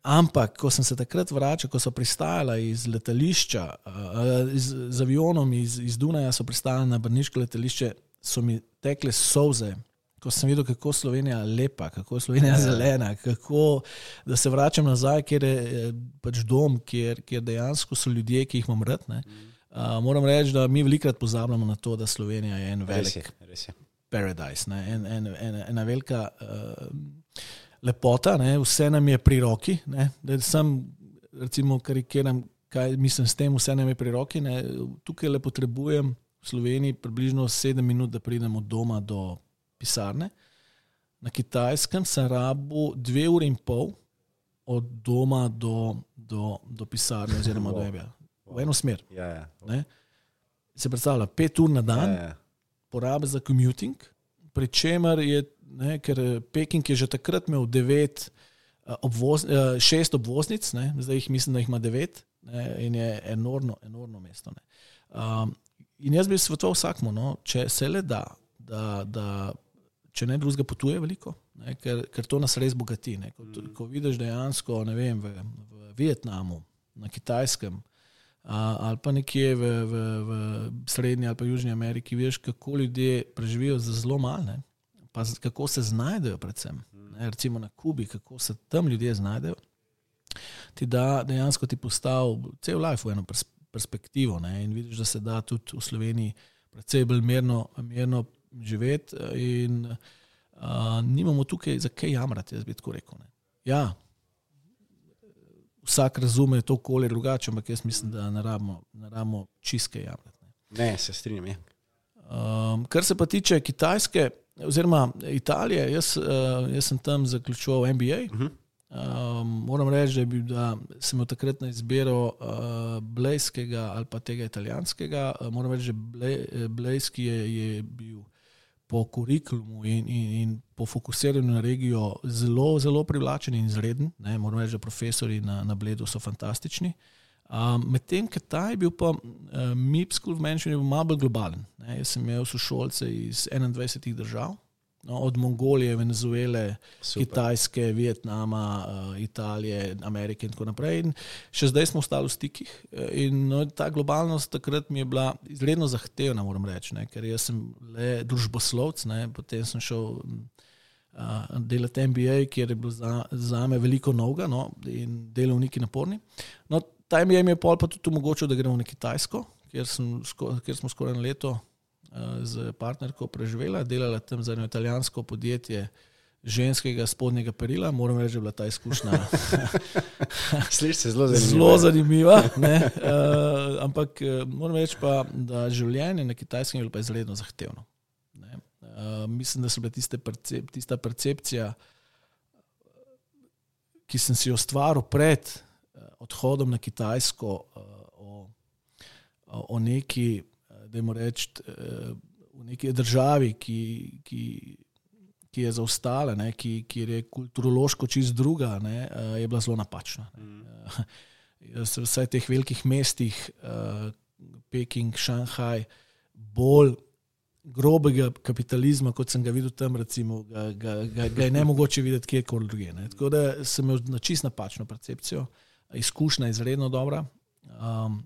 Ampak, ko sem se takrat vračal, ko so pristajala iz letališča, uh, iz, z avionom iz, iz Dunaja, so pristajala na Brniško letališče, so mi tekle solze. Ko sem videl, kako je Slovenija lepa, kako je Slovenija ja. zelena, kako da se vračam nazaj, kjer je pač dom, kjer, kjer dejansko so ljudje, ki jih imam rad. Uh, moram reči, da mi velikokrat pozabljamo na to, da Slovenija je en velik res je, res je. paradise, ne? en, en, en, ena velika. Uh, lepota, ne, vse nam je pri roki. Ne, da sem, recimo, karikiram, kaj mislim s tem, vse nam je pri roki. Ne, tukaj le potrebujem v Sloveniji približno 7 minut, da pridem od doma do pisarne. Na kitajskem sem rabu 2 uri in pol od doma do, do, do pisarne, oziroma wow. do Ebja. V eno smer. Ja, ja. Se predstavlja 5 ur na dan, ja, ja. porabe za commuting, pri čemer je ne, ker eh, Peking je že takrat imel devet, eh, obvoz, eh, šest obvoznic, ne, zdaj jih mislim, da jih ima devet ne, in je enormno, enormno mesto. Um, in jaz bi svetoval vsakmu, no, če se le da, da, da če ne drugega potuje veliko, ne, ker, ker to nas res bogati. Ne, ko, ko vidiš dejansko vem, v, v Vietnamu, na Kitajskem. Uh, ali pa nekje v, v, v Srednji ali pa Južni Ameriki, veš, kako ljudje preživijo za zelo malo pa kako se znajdejo, predvsem ne, recimo na Kubi, kako se tam ljudje znajdejo, ti da dejansko ti postavi cel life v eno perspektivo. Ne, in vidiš, da se da tudi v Sloveniji precej bolj mirno, mirno živeti. In uh, nimamo tukaj za kaj jamrati, jaz bi tako rekel. Ne. Ja. Vsak razume to okolje drugače, ampak jaz mislim, da ne rabimo čistke jamrati. Ne. ne, se strinjam. Um, kar se pa tiče Kitajske, oziroma Italije, jaz, uh, jaz sem tam zaključoval MBA. Uh -huh. um, moram reči, da, da sem imel takrat na izbiro uh, Blejskega ali pa tega italijanskega. Uh, moram reči, da Blejski je, je bil po kurikulumu in, in, in po fokusiranju na regijo zelo, zelo privlačen in izreden. Ne, moram reči, da profesori na, na Bledu so fantastični. Um, Medtem, ker ta je bil pa uh, MIP School of Management malo bolj globalen. Ne, jaz sem imel sošolce iz 21 držav, no, od Mongolije, Venezuele, Super. Kitajske, Vietnama, uh, Italije, Amerike in tako naprej. In še zdaj smo ostali v stikih. In no, ta globalnost takrat mi je bila izredno zahtevna, moram reči, ne, ker sem le družboslovc, ne, potem sem šel. Uh, delati MBA, kjer je bilo za, za me veliko novega no, in delovniki naporni. No, ta mi je pol pa tudi omogočil, da gremo na Kitajsko, kjer, sem, kjer smo skoraj en leto uh, z partnerko preživela, delala tam za eno italijansko podjetje ženskega spodnjega perila. Moram reči, da je bila ta izkušnja zelo zanimiva. Zelo zanimiva uh, ampak uh, moram reči pa, da življenje na Kitajskem je bilo izredno zahtevno. Uh, mislim, da so bile tiste percep, tista percepcija, ki sem si jo ustvaril pred odhodom na Kitajsko, uh, o, o neki, da jim rečem, uh, v neki državi, ki, ki, ki je zaostala, ne, ki, ki je kulturološko čist druga, ne, je bila zelo napačna. Mm. Uh, vse v teh velikih mestih, Peking, Šanghaj, bolj. Grobega kapitalizma, kot sem ga videl tam, recimo, ga, ga, ga, ga je ne mogoče videti kjerkoli drugje. Tako da sem imel na čist napačno percepcijo. Uh, izkušnja izredno dobra, um,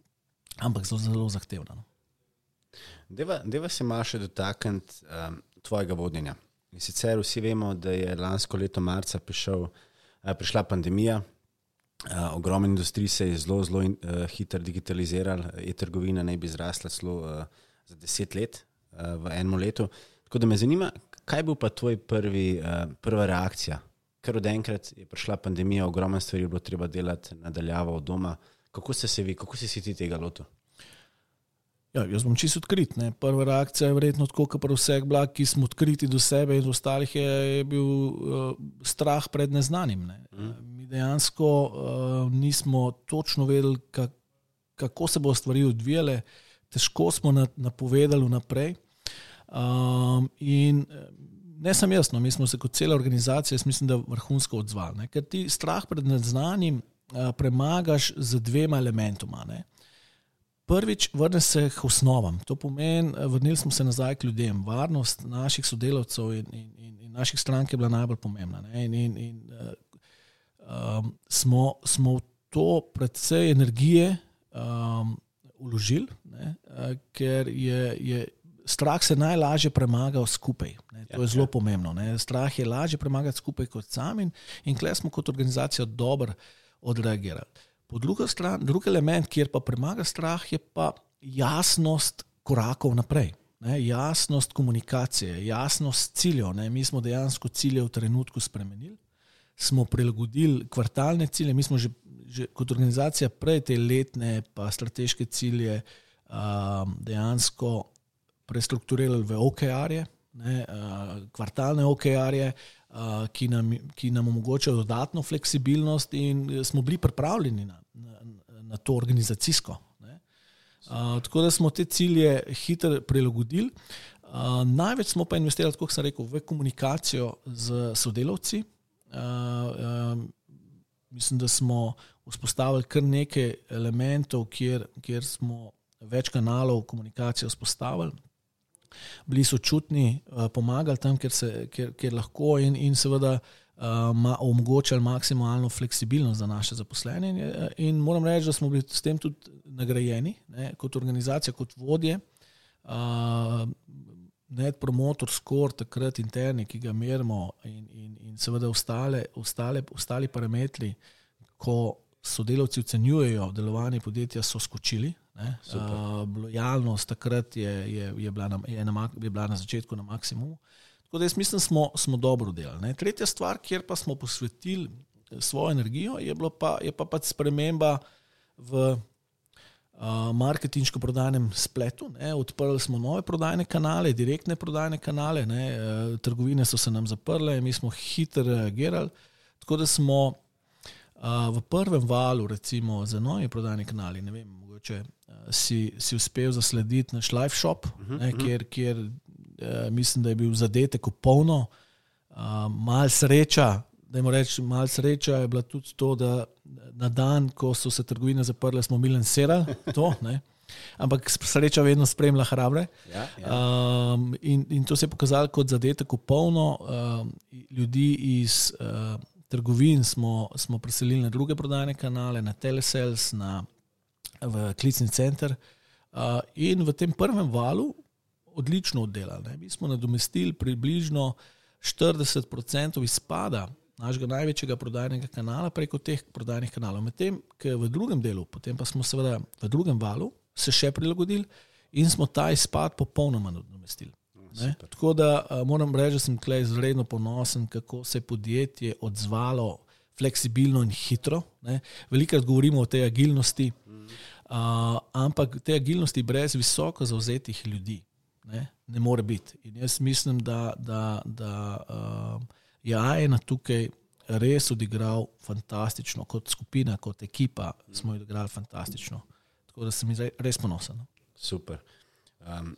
ampak zelo, zelo zahtevna. No. Deva, deva se malo še dotakniti um, tvojega vodenja. In sicer vsi vemo, da je lansko leto marca prišel, uh, prišla pandemija. Uh, Ogromno industrij se je zelo, zelo uh, hitro digitaliziral, e-trgovina naj bi zrasla celo uh, za deset let uh, v enem letu. Tako da me zanima, kaj bo pa tvoj prvi, uh, prva reakcija ker od enkrat je prišla pandemija, ogromno stvari je bilo treba delati nadaljavo od doma. Kako ste se vi, kako ste si ti tega lotil? Ja, jaz bom čisto odkrit. Ne. Prva reakcija je verjetno tako, kot pri vseh blag, ki smo odkriti do sebe in do ostalih, je, je bil uh, strah pred neznanim. Ne. Mm. Mi dejansko uh, nismo točno vedeli, kak, kako se bo stvari odvijale, težko smo napovedali vnaprej. Um, in ne samo jaz, no, mi smo se kot cela organizacija, jaz mislim, da vrhunsko odzvali. Ker ti strah pred neznanim uh, premagaš z dvema elementoma. Ne. Prvič, vrne se k osnovam. To pomeni, vrnili smo se nazaj k ljudem. Varnost naših sodelavcev in, in, in, in naših strank je bila najbolj pomembna. In, in, in, uh, um, smo, smo v to predvsej energije um, uložili, ne, ker je, je strah se najlažje premagal skupaj. Ne, to ja, je zelo ja. pomembno. Ne. Strah je lažje premagati skupaj kot sam in, in klej smo kot organizacija dobro odreagirali. Po drugi strani, drugi element, kjer pa premaga strah, je pa jasnost korakov naprej. Ne, jasnost komunikacije, jasnost ciljev. Ne. Mi smo dejansko cilje v trenutku spremenili, smo prilagodili kvartalne cilje, mi smo že, že kot organizacija prej te letne, pa strateške cilje um, dejansko prestrukturirali v OKR-je, uh, kvartalne OKR-je, uh, ki, ki nam omogočajo dodatno fleksibilnost, in smo bili pripravljeni na, na, na to organizacijsko. Uh, tako da smo te cilje hitro prilagodili. Največ smo pa investirali, kot sem rekel, v komunikacijo z sodelavci. Mislim, da smo vzpostavili kar nekaj elementov, kjer, kjer smo več kanalov komunikacije vzpostavili bili so čutni, uh, pomagali tam, kjer, se, kjer, kjer lahko, in, in seveda uh, ma, omogočali maksimalno fleksibilnost za naše zaposlene. In, in moram reči, da smo bili s tem tudi nagrajeni, ne, kot organizacija, kot vodje. Uh, Net promotor, skor, takrat interni, ki ga merimo, in, in, in seveda ostale, ostale, ostali parametri, ko sodelavci ocenjujejo delovanje podjetja, so skočili. Uh, lojalnost takrat je, je, je, bila na, je, na, je bila na začetku na maksimumu. Tako da jaz mislim, da smo, smo dobro delali. Ne. Tretja stvar, kjer pa smo posvetili svojo energijo, je, pa, je pa pač sprememba v uh, marketinško-prodajnem spletu. Ne. Odprli smo nove prodajne kanale, direktne prodajne kanale, ne. Trgovine so se nam zaprle, mi smo hitro reagirali. Tako da smo uh, v prvem valu, recimo, za nove prodajne kanale, ne vem, mogoče si, si uspel zaslediti naš live shop, uh -huh, ne, mhm. kjer, kjer uh, mislim, da je bil zadetek popolno, uh, malo sreča. Da jim rečem, malo sreča je bila tudi to, da na dan, ko so se trgovine zaprle, smo mi lansirali to. Ne. Ampak sreča vedno spremlja hrabre. Ja, ja. Um, in, in to se je pokazalo kot zadetek popolno. Um, ljudi iz uh, trgovin smo, smo preselili na druge prodajne kanale, na Telesales, na v klicni center. Uh, in v tem prvem valu odlično oddelali. Mi smo nadomestili približno 40% izpada našega največjega prodajnega kanala preko teh prodajnih kanalov. Medtem, ker v drugem delu, potem pa smo seveda v drugem valu se še prilagodili in smo ta izpad popolnoma nadomestili. Ne? Tako da uh, moram reči, da sem tukaj izredno ponosen, kako se je podjetje odzvalo fleksibilno in hitro. Veliko govorimo o tej agilnosti, Uh, ampak te agilnosti brez visoko zauzetih ljudi ne, ne more biti. In jaz mislim, da, da, da uh, je AENA tukaj res odigral fantastično, kot skupina, kot ekipa smo odigrali fantastično. Tako da sem res ponosen. No. Super. Um,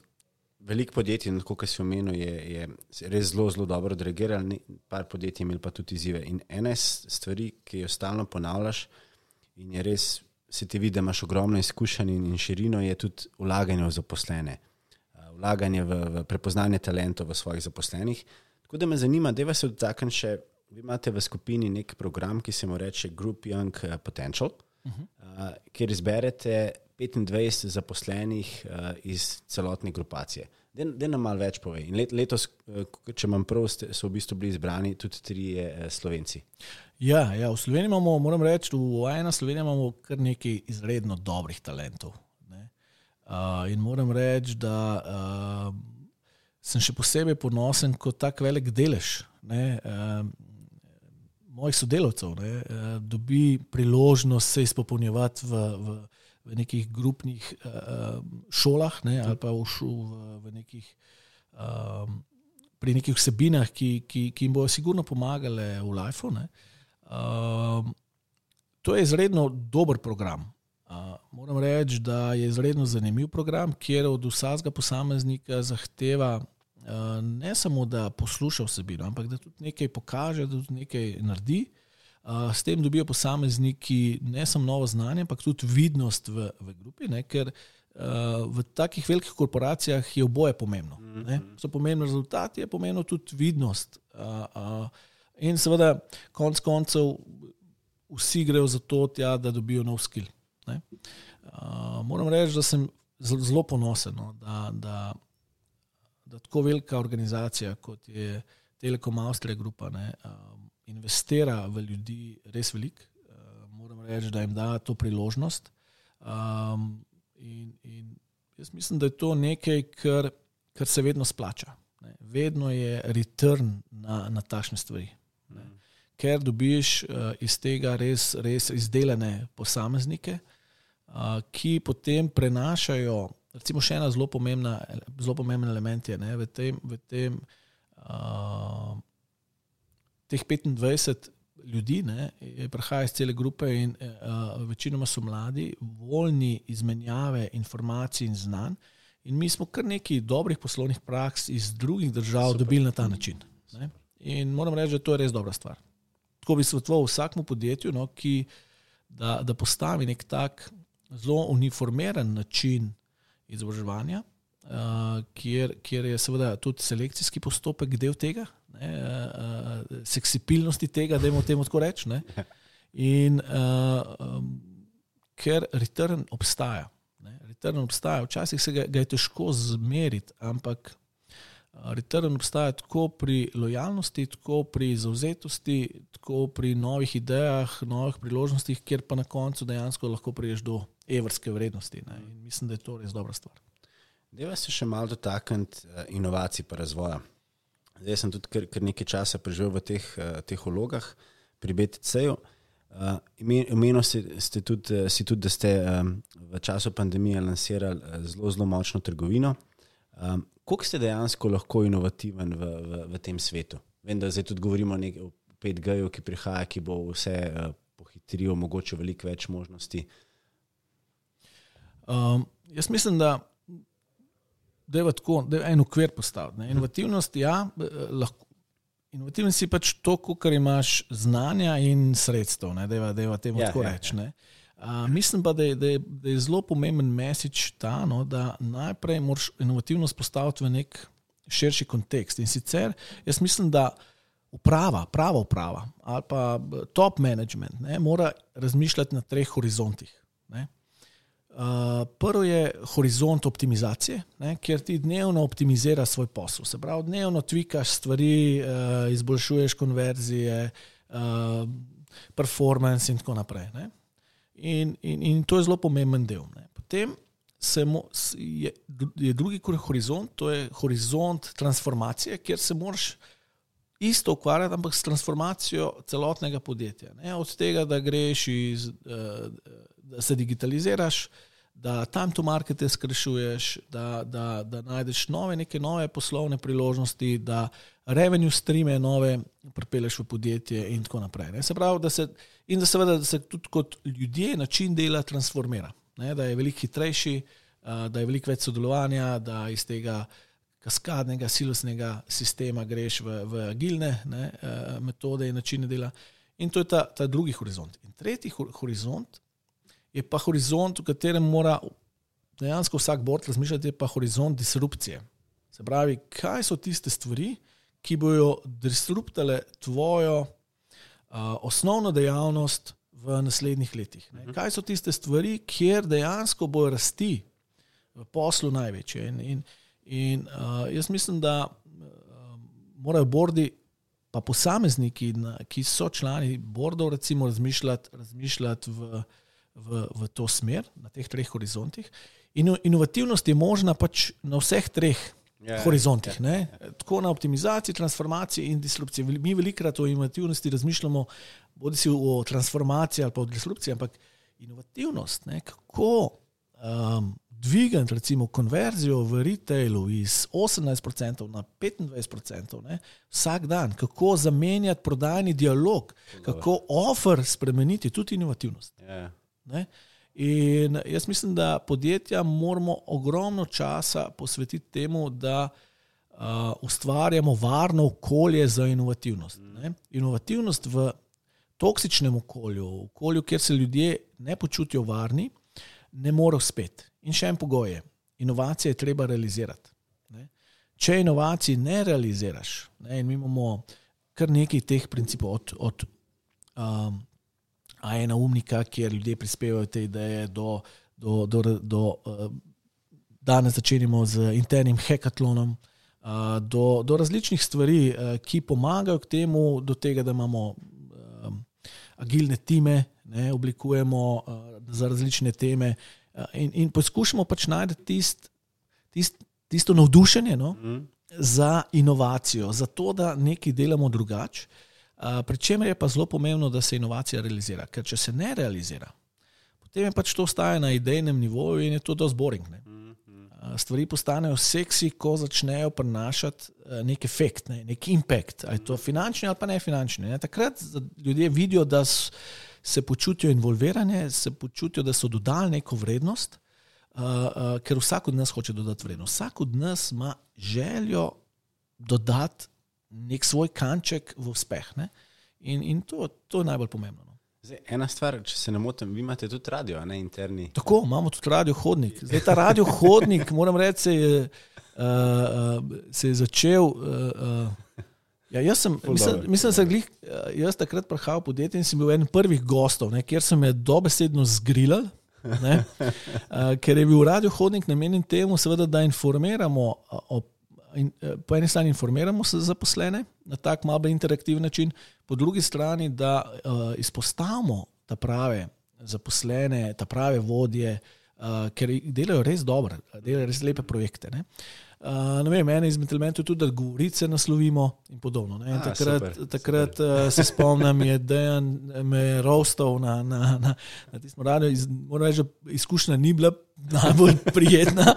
veliko podjetij, kot si omenil, je, je res zelo, zelo dobro odreagiralo, par podjetij imeli pa tudi izzive. In ena stvar, ki jo stalno ponavljaš, in je res se ti vidi, da imaš ogromno izkušenj in širino, je tudi vlaganje v zaposlene, vlaganje v, v prepoznanje talentov v svojih zaposlenih. Tako da me zanima, da vas dotaknem še. Vi imate v skupini nek program, ki se mu reče Group Young Potential, uh -huh. uh, kjer izberete 25 zaposlenih uh, iz celotne grupacije. Da nam malo več pove. Let, letos, če imam prav, so v bistvu bili izbrani tudi tri Slovenci. Ja, ja, v Sloveniji imamo, moram reči, v eni Sloveniji imamo kar nekaj izredno dobrih talentov. Uh, in moram reči, da uh, sem še posebej ponosen kot tak velik delež ne, uh, mojih sodelavcev, da uh, dobi priložnost se izpopolnjevati v, v, v nekih grupnih uh, šolah ne, ali pa v, šu, v, v nekih. Uh, Pri nekih vsebinah, ki, ki, ki jim bodo sigurno pomagale v Life. Uh, Um, to je izredno dober program. Uh, moram reči, da je izredno zanimiv program, kjer od vsakega posameznika zahteva uh, ne samo, da posluša vsebino, ampak da tudi nekaj pokaže, da tudi nekaj naredi. Uh, s tem dobijo posamezniki ne samo novo znanje, ampak tudi vidnost v, v grupi, ne, ker uh, v takih velikih korporacijah je oboje pomembno. Ne. So pomembni rezultati, je pomembno tudi vidnost. Uh, uh, in seveda, konec koncev, vsi grejo za to, tja, da dobijo nov skill. Uh, moram reči, da sem zelo ponosen, no, da, da, da tako velika organizacija kot je Telekom Avstrija, grupa, ne, um, investira v ljudi res veliko. Uh, moram reči, da jim da to priložnost. Um, in, in jaz mislim, da je to nekaj, kar, kar se vedno splača. Ne. Vedno je return na, na takšne stvari. Ne. Ker dobiš uh, iz tega res, res izdelane posameznike, uh, ki potem prenašajo. Recimo, še ena zelo pomembna, zelo pomembna element je ne, v tem, v tem uh, teh 25 ljudi, ki prihajajo iz cele grupe in uh, večinoma so mladi, voljni izmenjave informacij in znanj. In mi smo kar nekaj dobrih poslovnih praks iz drugih držav Super. dobili na ta način. Ne. In moram reči, da to je res dobra stvar. Tako bi svetoval vsakmu podjetju, no, ki da, da postavi nek tak zelo uniformiran način izobraževanja, uh, kjer, kjer je seveda tudi selekcijski postopek del tega, ne, uh, seksipilnosti tega, da imamo temu tako reči. In uh, um, ker return obstaja. Ne, return obstaja, včasih se ga, ga je težko zmeriti, ampak return obstaja tako pri lojalnosti, tako pri zauzetosti, tako pri novih idejah, novih priložnostih, kjer pa na koncu dejansko lahko priješ do evrske vrednosti. Ne, in mislim, da je to res dobra stvar. Deva se še malo dotakniti inovacij in razvoja. Zdaj sem tudi kar, kar nekaj časa preživel v teh, uh, teh vlogah pri BTC-ju. Uh, Imenili ste tudi, uh, tudi, da ste v času pandemije lansirali zelo, zelo močno trgovino. Kako ste dejansko lahko inovativen v, v, v tem svetu? Vem, da zdaj tudi govorimo o 5G-ju, ki prihaja, ki bo vse pohitril, omogočil veliko več možnosti. Um, jaz mislim, da da je tako, da je en ukvir postavljen. Inovativnost, ja, lahko. Inovativni si pač to, kar imaš znanja in sredstev, da je temu ja, tako ja, reči. Ja. Mislim pa, da je, da, je, da je zelo pomemben mesič ta, no, da najprej moraš inovativnost postaviti v nek širši kontekst. In sicer jaz mislim, da uprava, prava uprava ali pa top management ne, mora razmišljati na treh horizontih. Ne. Uh, prvo je horizont optimizacije, ne, kjer ti dnevno optimiziraš svoj posel. Se pravi, dnevno tvikaš stvari, uh, izboljšuješ konverzije, uh, performance in tako naprej. In, in, in to je zelo pomemben del. Ne. Potem mo, je, je drugi horizont, to je horizont transformacije, kjer se moraš isto ukvarjati, ampak s transformacijo celotnega podjetja. Ne. Od tega, da greš iz. Uh, da se digitaliziraš, da tam to markete skrajšuješ, da, da, da najdeš nove, neke nove poslovne priložnosti, da revenue streame nove pripeleš v podjetje in tako naprej. Se pravi, da se, in da seveda da se tudi kot ljudje način dela transformira, ne? da je veliko hitrejši, da je veliko več sodelovanja, da iz tega kaskadnega, silosnega sistema greš v, v agilne ne? metode in načine dela. In to je ta, ta drugi horizont. In tretji horizont je pa horizont, v katerem mora dejansko vsak bord razmišljati, je pa horizont disrupcije. Se pravi, kaj so tiste stvari, ki bodo disruptale tvojo uh, osnovno dejavnost v naslednjih letih. Ne? Mhm. Kaj so tiste stvari, kjer dejansko bojo rasti v poslu največje. In, in, in uh, jaz mislim, da uh, morajo bordi. Pa posamezniki, ki so člani bordov, recimo, razmišljati, razmišljati v, uh, v, v to smer, na teh treh horizontih. In inovativnost je možna pač na vseh treh yeah, ja, horizontih. Yeah, yeah. Tako na optimizaciji, transformaciji in disrupciji. Mi velikrat o inovativnosti razmišljamo, bodi si o transformaciji ali pa o disrupciji, ampak inovativnost, ne, kako um, dvigati recimo konverzijo v retailu iz 18% na 25% ne, vsak dan, kako zamenjati prodajni dialog, kako offer spremeniti, tudi inovativnost. Yeah. Ne? In jaz mislim, da podjetja moramo ogromno časa posvetiti temu, da uh, ustvarjamo varno okolje za inovativnost. Ne? Inovativnost v toksičnem okolju, v okolju, kjer se ljudje ne počutijo varni, ne more uspeti. In še en pogoj je, inovacije je treba realizirati. Ne? Če inovacij ne realiziraš, ne, in mi imamo kar nekaj teh principov, od, od um, ena umnika, kjer ljudje prispevajo te ideje, do, do, do, do uh, danes začenjamo z internim hekatlonom, uh, do, do različnih stvari, uh, ki pomagajo k temu, do tega, da imamo um, agilne time, ne, oblikujemo uh, za različne teme. Uh, in, in poskušamo pač najti tist, tist, tisto navdušenje no, mm. za inovacijo, za to, da nekaj delamo drugače. Pričemer je pa zelo pomembno, da se inovacija realizira, ker če se ne realizira, potem je pač to ostaje na idejnem nivoju in je to dosti boring. Ne? Stvari postanejo seksi, ko začnejo prenašati nek efekt, ne? nek impact, ali je to finančni ali pa ne finančni. Ne? Takrat ljudje vidijo, da se počutijo involvirane, se počutijo, da so dodali neko vrednost, uh, uh, ker vsak od nas hoče dodati vrednost. Vsak od nas ima željo dodati nek svoj kanček v uspeh. Ne? In, in to, to je najbolj pomembno. No. Zdaj, ena stvar, če se ne motim, vi imate tudi radio, ne interni. Tako, imamo tudi radio hodnik. Zdaj, ta radio hodnik, moram reči, se je, uh, uh, se je začel. Uh, uh, Ja, jaz sem, mislim, mislim, da sem glih, jaz takrat prihajal v podjetje in sem bil eden prvih gostov, ne, kjer sem me dobesedno zgrilal, ne, uh, ker je bil radio hodnik namenjen temu, seveda, da informiramo o in, eh, po eni strani informiramo se zaposlene na tak malo interaktiven način, po drugi strani, da uh, izpostavimo ta prave zaposlene, ta prave vodje, uh, ker delajo res dobro, delajo res lepe projekte. Uh, Uh, vem, ena izmed elementov je tudi, da govorice naslovimo in podobno. In A, takrat super, takrat super. Uh, se spomnim, da je Dejan me rostal na, na, na, na tistem radiju. Moram reči, da izkušnja ni bila najbolj prijetna,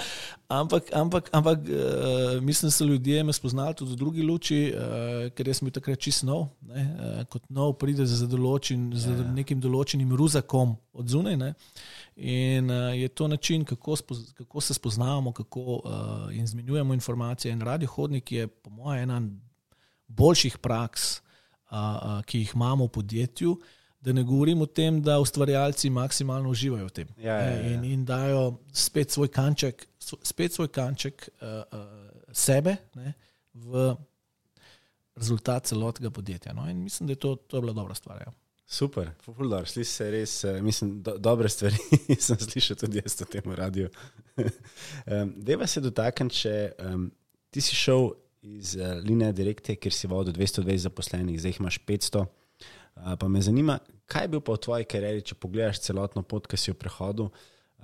ampak, ampak, ampak uh, mislim, da so ljudje me spoznali tudi v drugi luči, uh, ker sem bil takrat čist nov. Ne, uh, kot nov pride za, določen, za ja, ja. nekim določenim ruzakom od zunaj. Ne. In uh, je to način, kako, spoz, kako se spoznavamo, kako uh, izmenjujemo informacije. In radio hodnik je, po mojem, ena boljših praks, uh, uh, ki jih imamo v podjetju. Da ne govorim o tem, da ustvarjalci maksimalno uživajo v tem ja, ja, ja. In, in dajo spet svoj kanček, spet svoj kanček uh, uh, sebe ne, v rezultat celotnega podjetja. No? In mislim, da je to, to je bila dobra stvar. Ja. Super, fuldoor, sliši se res, eh, mislim, do, dobre stvari. sem slišal tudi jaz na tem radiju. um, Deva se dotakniti, če um, ti si šel iz uh, linije direkte, kjer si vodil 220 zaposlenih, zdaj jih imaš 500. Uh, pa me zanima, kaj je bil pa v tvoji karieri, če pogledaš celotno pot, ki si jo prehodil.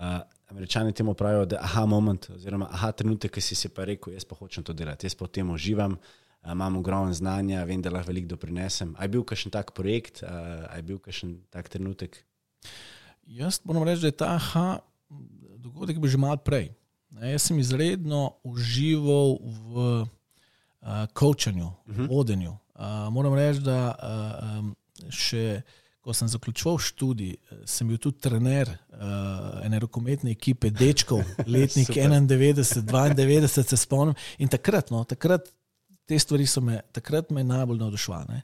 Uh, američani temu pravijo, da je aha moment, oziroma aha trenutek, ki si si pa rekel, jaz pa hočem to delati, jaz pa v tem uživam. Uh, imam ogromno znanja, vem, da lahko veliko doprinesem. A je bil kakšen tak projekt, a je bil kakšen tak trenutek? Jaz moram reči, da je ta aha, dogodek bil že malo prej. Jaz sem izredno užival v kočanju, uh, uh -huh. vodenju. Uh, moram reči, da uh, um, še ko sem zaključoval študij, sem bil tudi trener uh, ene rokometne ekipe, dečkov, letnik 91, 92, se spomnim. In takrat, no, takrat te stvari so me takrat me najbolj navduševale.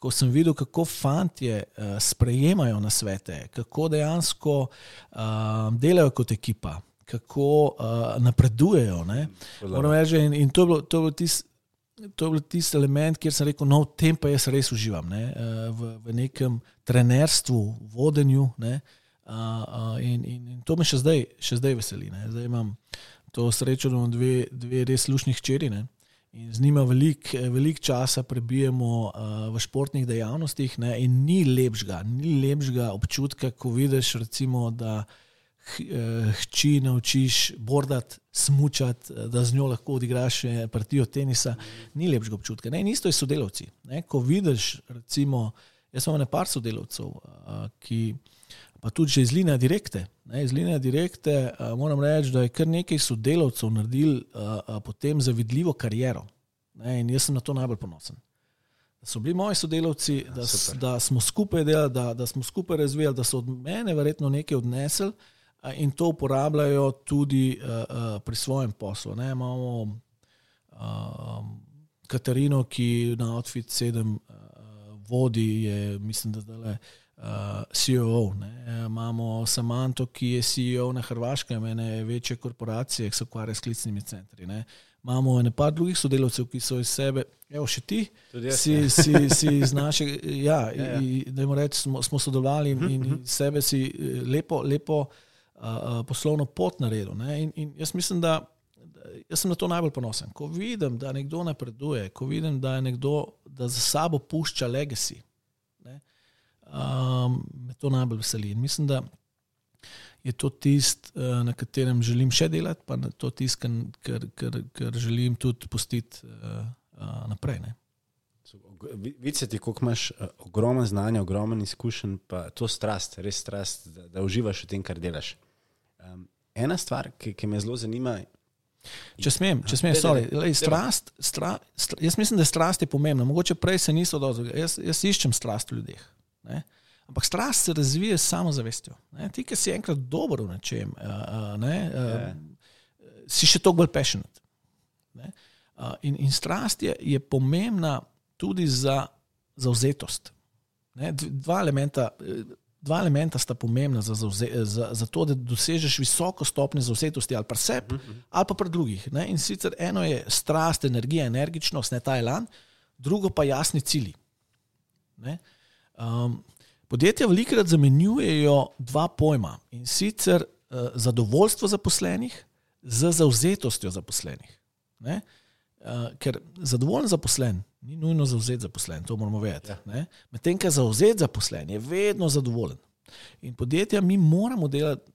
Ko sem videl, kako fantje uh, sprejemajo na svete, kako dejansko uh, delajo kot ekipa, kako uh, napredujejo. Reči, in, in to je bil tisti tist element, kjer sem rekel, no, v tem pa jaz res uživam, ne? uh, v, v nekem trenerstvu, vodenju. Ne? Uh, uh, in, in, in to me še zdaj, še zdaj veseli. Ne? Zdaj imam to srečo, da imam dve, dve res slušnih črni. In z njima veliko velik časa prebijemo uh, v športnih dejavnostih, ne? in ni lepšega, ni lepšega občutka, ko vidiš, recimo, da eh, hči naučiš bordati, smučati, da z njo lahko odigraš partijo tenisa. Ni lepšega občutka. Ne? In isto je sodelavci. Ne? Ko vidiš, recimo, jaz imam nekaj sodelavcev, ki pa tudi iz linije direkte. Ne, iz linije direkte moram reči, da je kar nekaj sodelavcev naredil potem zavidljivo kariero. Ne, in jaz sem na to najbolj ponosen. da so bili moji sodelavci, Ja, da, s- da smo skupaj delali, da, da smo skupaj razvijali, da so od mene verjetno nekaj odnesli in to uporabljajo tudi pri svojem poslu. Ne, imamo uh, Katarino, ki na Outfit 7 uh, vodi, je, mislim, da zdaj le. Uh, CEO, ne. imamo Samanto, ki je CEO na Hrvaškem, ene večje korporacije, ki se ukvarja s klicnimi centri. Ne. Imamo nekaj drugih sodelavcev, ki so iz sebe, evo še ti, jaz, si, ja. si, si iz našega, ja, Ja, ja. jim rečem, smo, smo sodelovali in, in iz sebe si eh, lepo, lepo uh, uh, poslovno pot naredil. Ne? In, in jaz mislim, da jaz sem na to najbolj ponosen. Ko vidim, da nekdo napreduje, ko vidim, da je nekdo, da za sabo pušča legacy, ne? um, me to najbolj veseli. In mislim, da je to tisto, uh, na katerem želim še delati, pa na to tisto, kar, kar, kar želim tudi pustiti uh, uh, naprej. Ne? Vidite, koliko imaš ogromno znanja, ogromno izkušenj, pa to strast, res strast, da, da uživaš v tem, kar delaš. Um, ena stvar, ki, ki me zelo zanima, Če smem, če smem, sorry, lej, strast, stra, stra, jaz mislim, da je strast je pomembna. Mogoče prej se niso dozvali. Jaz, jaz iščem strast v ljudeh. Ne? Ampak strast se razvije s samozavestjo. Ne? Ti, ki si enkrat dober v nečem, uh, uh, ne, uh, si še toliko bolj passionate. Ne? Uh, in, in strast je, je pomembna tudi za zauzetost. Ne? Dva elementa. Dva elementa sta pomembna za, zauze, za, za to, da dosežeš visoko stopnjo zauzetosti ali pri sebi, ali pa pri drugih. Ne? In sicer eno je strast, energija, energičnost, ne ta elan, drugo pa jasni cilji. Ne? Um, podjetja velikrat zamenjujejo dva pojma in sicer uh, zadovoljstvo zaposlenih z zauzetostjo zaposlenih. Ne? Uh, ker zadovoljen zaposlen ni nujno zauzet zaposlen, to moramo vedeti. Ja. Medtem, ko zauzet zaposlen je vedno zadovoljen. In podjetja mi moramo delati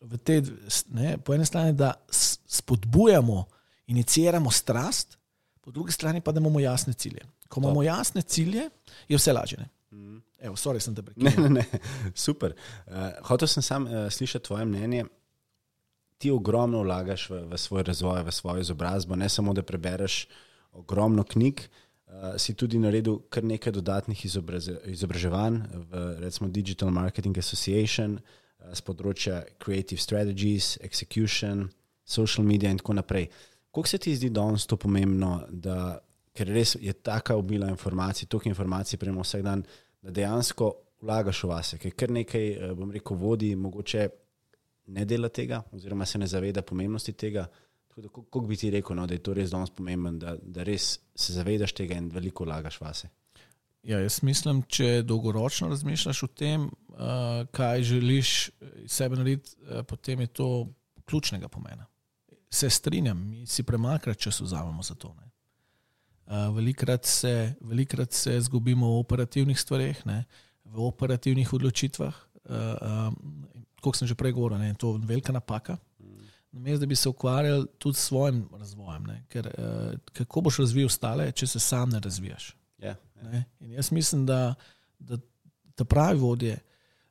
v te, ne, po eni strani, da spodbujamo, iniciramo strast, po drugi strani pa, da imamo jasne cilje. Ko imamo jasne cilje, je vse lažje. ne. Evo, sorry, sem te Ne, prekinil. ne, ne, super. Uh, hotel sem sam uh, slišati tvoje mnenje. Ti ogromno vlagaš v, v svoj razvoj, v svojo izobrazbo, ne samo da prebereš ogromno knjig, uh, si tudi naredil kar nekaj dodatnih izobraz, izobraževanj v recimo Digital Marketing Association uh, z področja Creative Strategies, Execution, Social Media in tako naprej. Kako se ti zdi danes to pomembno, da, ker res je taka obila informacij, toliko informacij prejmo vsak dan, da dejansko vlagaš v vase, ker kar nekaj, eh, bom rekel, vodi, mogoče ne dela tega, oziroma se ne zaveda pomembnosti tega. Kako bi ti rekel, no, da je to res danes pomembno, da, da res se zavedaš tega in veliko vlagaš vase? Ja, jaz mislim, če dolgoročno razmišljaš o tem, uh, kaj želiš iz sebe narediti, uh, potem je to ključnega pomena. Se strinjam, mi si premalkrat čas vzamemo za to. Ne. Uh, velikrat, se, velikrat se zgubimo v operativnih stvareh, ne, v operativnih odločitvah. Uh, um, kot sem že prej govoril, ne, je to velika napaka. Namesto da bi se ukvarjali tudi s svojim razvojem. Ne, ker, uh, kako boš razvijal ostale, če se sam ne razvijaš? Ja, Ne? In jaz mislim, da, da ta pravi vodje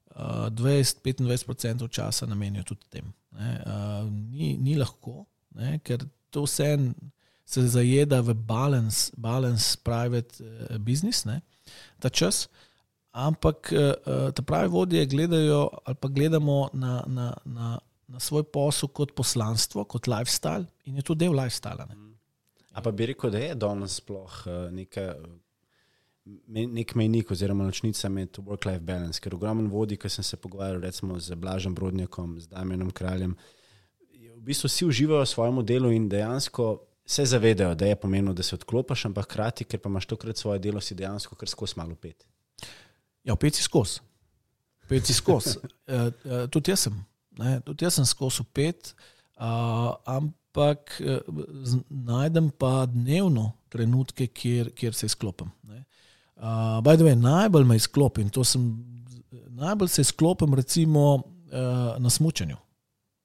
uh, 20-25% časa namenijo tudi tem. Ne? Uh, ni, ni lahko, ne? ker to vse se zajeda v balance, balance private uh, business, ne? ta čas. Ampak uh, ta pravi vodje gledajo ali pa gledamo na, na, na, na svoj posel kot poslanstvo, kot lifestyle in je to del lifestyla. Ne? A pa bi rekel, da je danes sploh eh, neka, nek mejnik oziroma ločnica med work-life balance, ker ogromno vodi, ki sem se pogovarjal recimo z Blažem Brodnjakom, z Damienom Kraljem, v bistvu vsi uživajo v svojem delu in dejansko se zavedajo, da je pomembno, da se odklopiš, ampak hkrati, ker pa imaš tokrat svoje delo, si dejansko kar skozi malo pet. Ja, pet si skozi. Pet si skozi. uh, uh, tudi jaz sem. Ne? Tudi jaz sem skozi pet, uh, ampak z- najdem pa dnevno trenutke, kjer, kjer se izklopim. Uh, by the way, najbolj me izklopim, to sem, najbolj se izklopim recimo uh, na smučanju.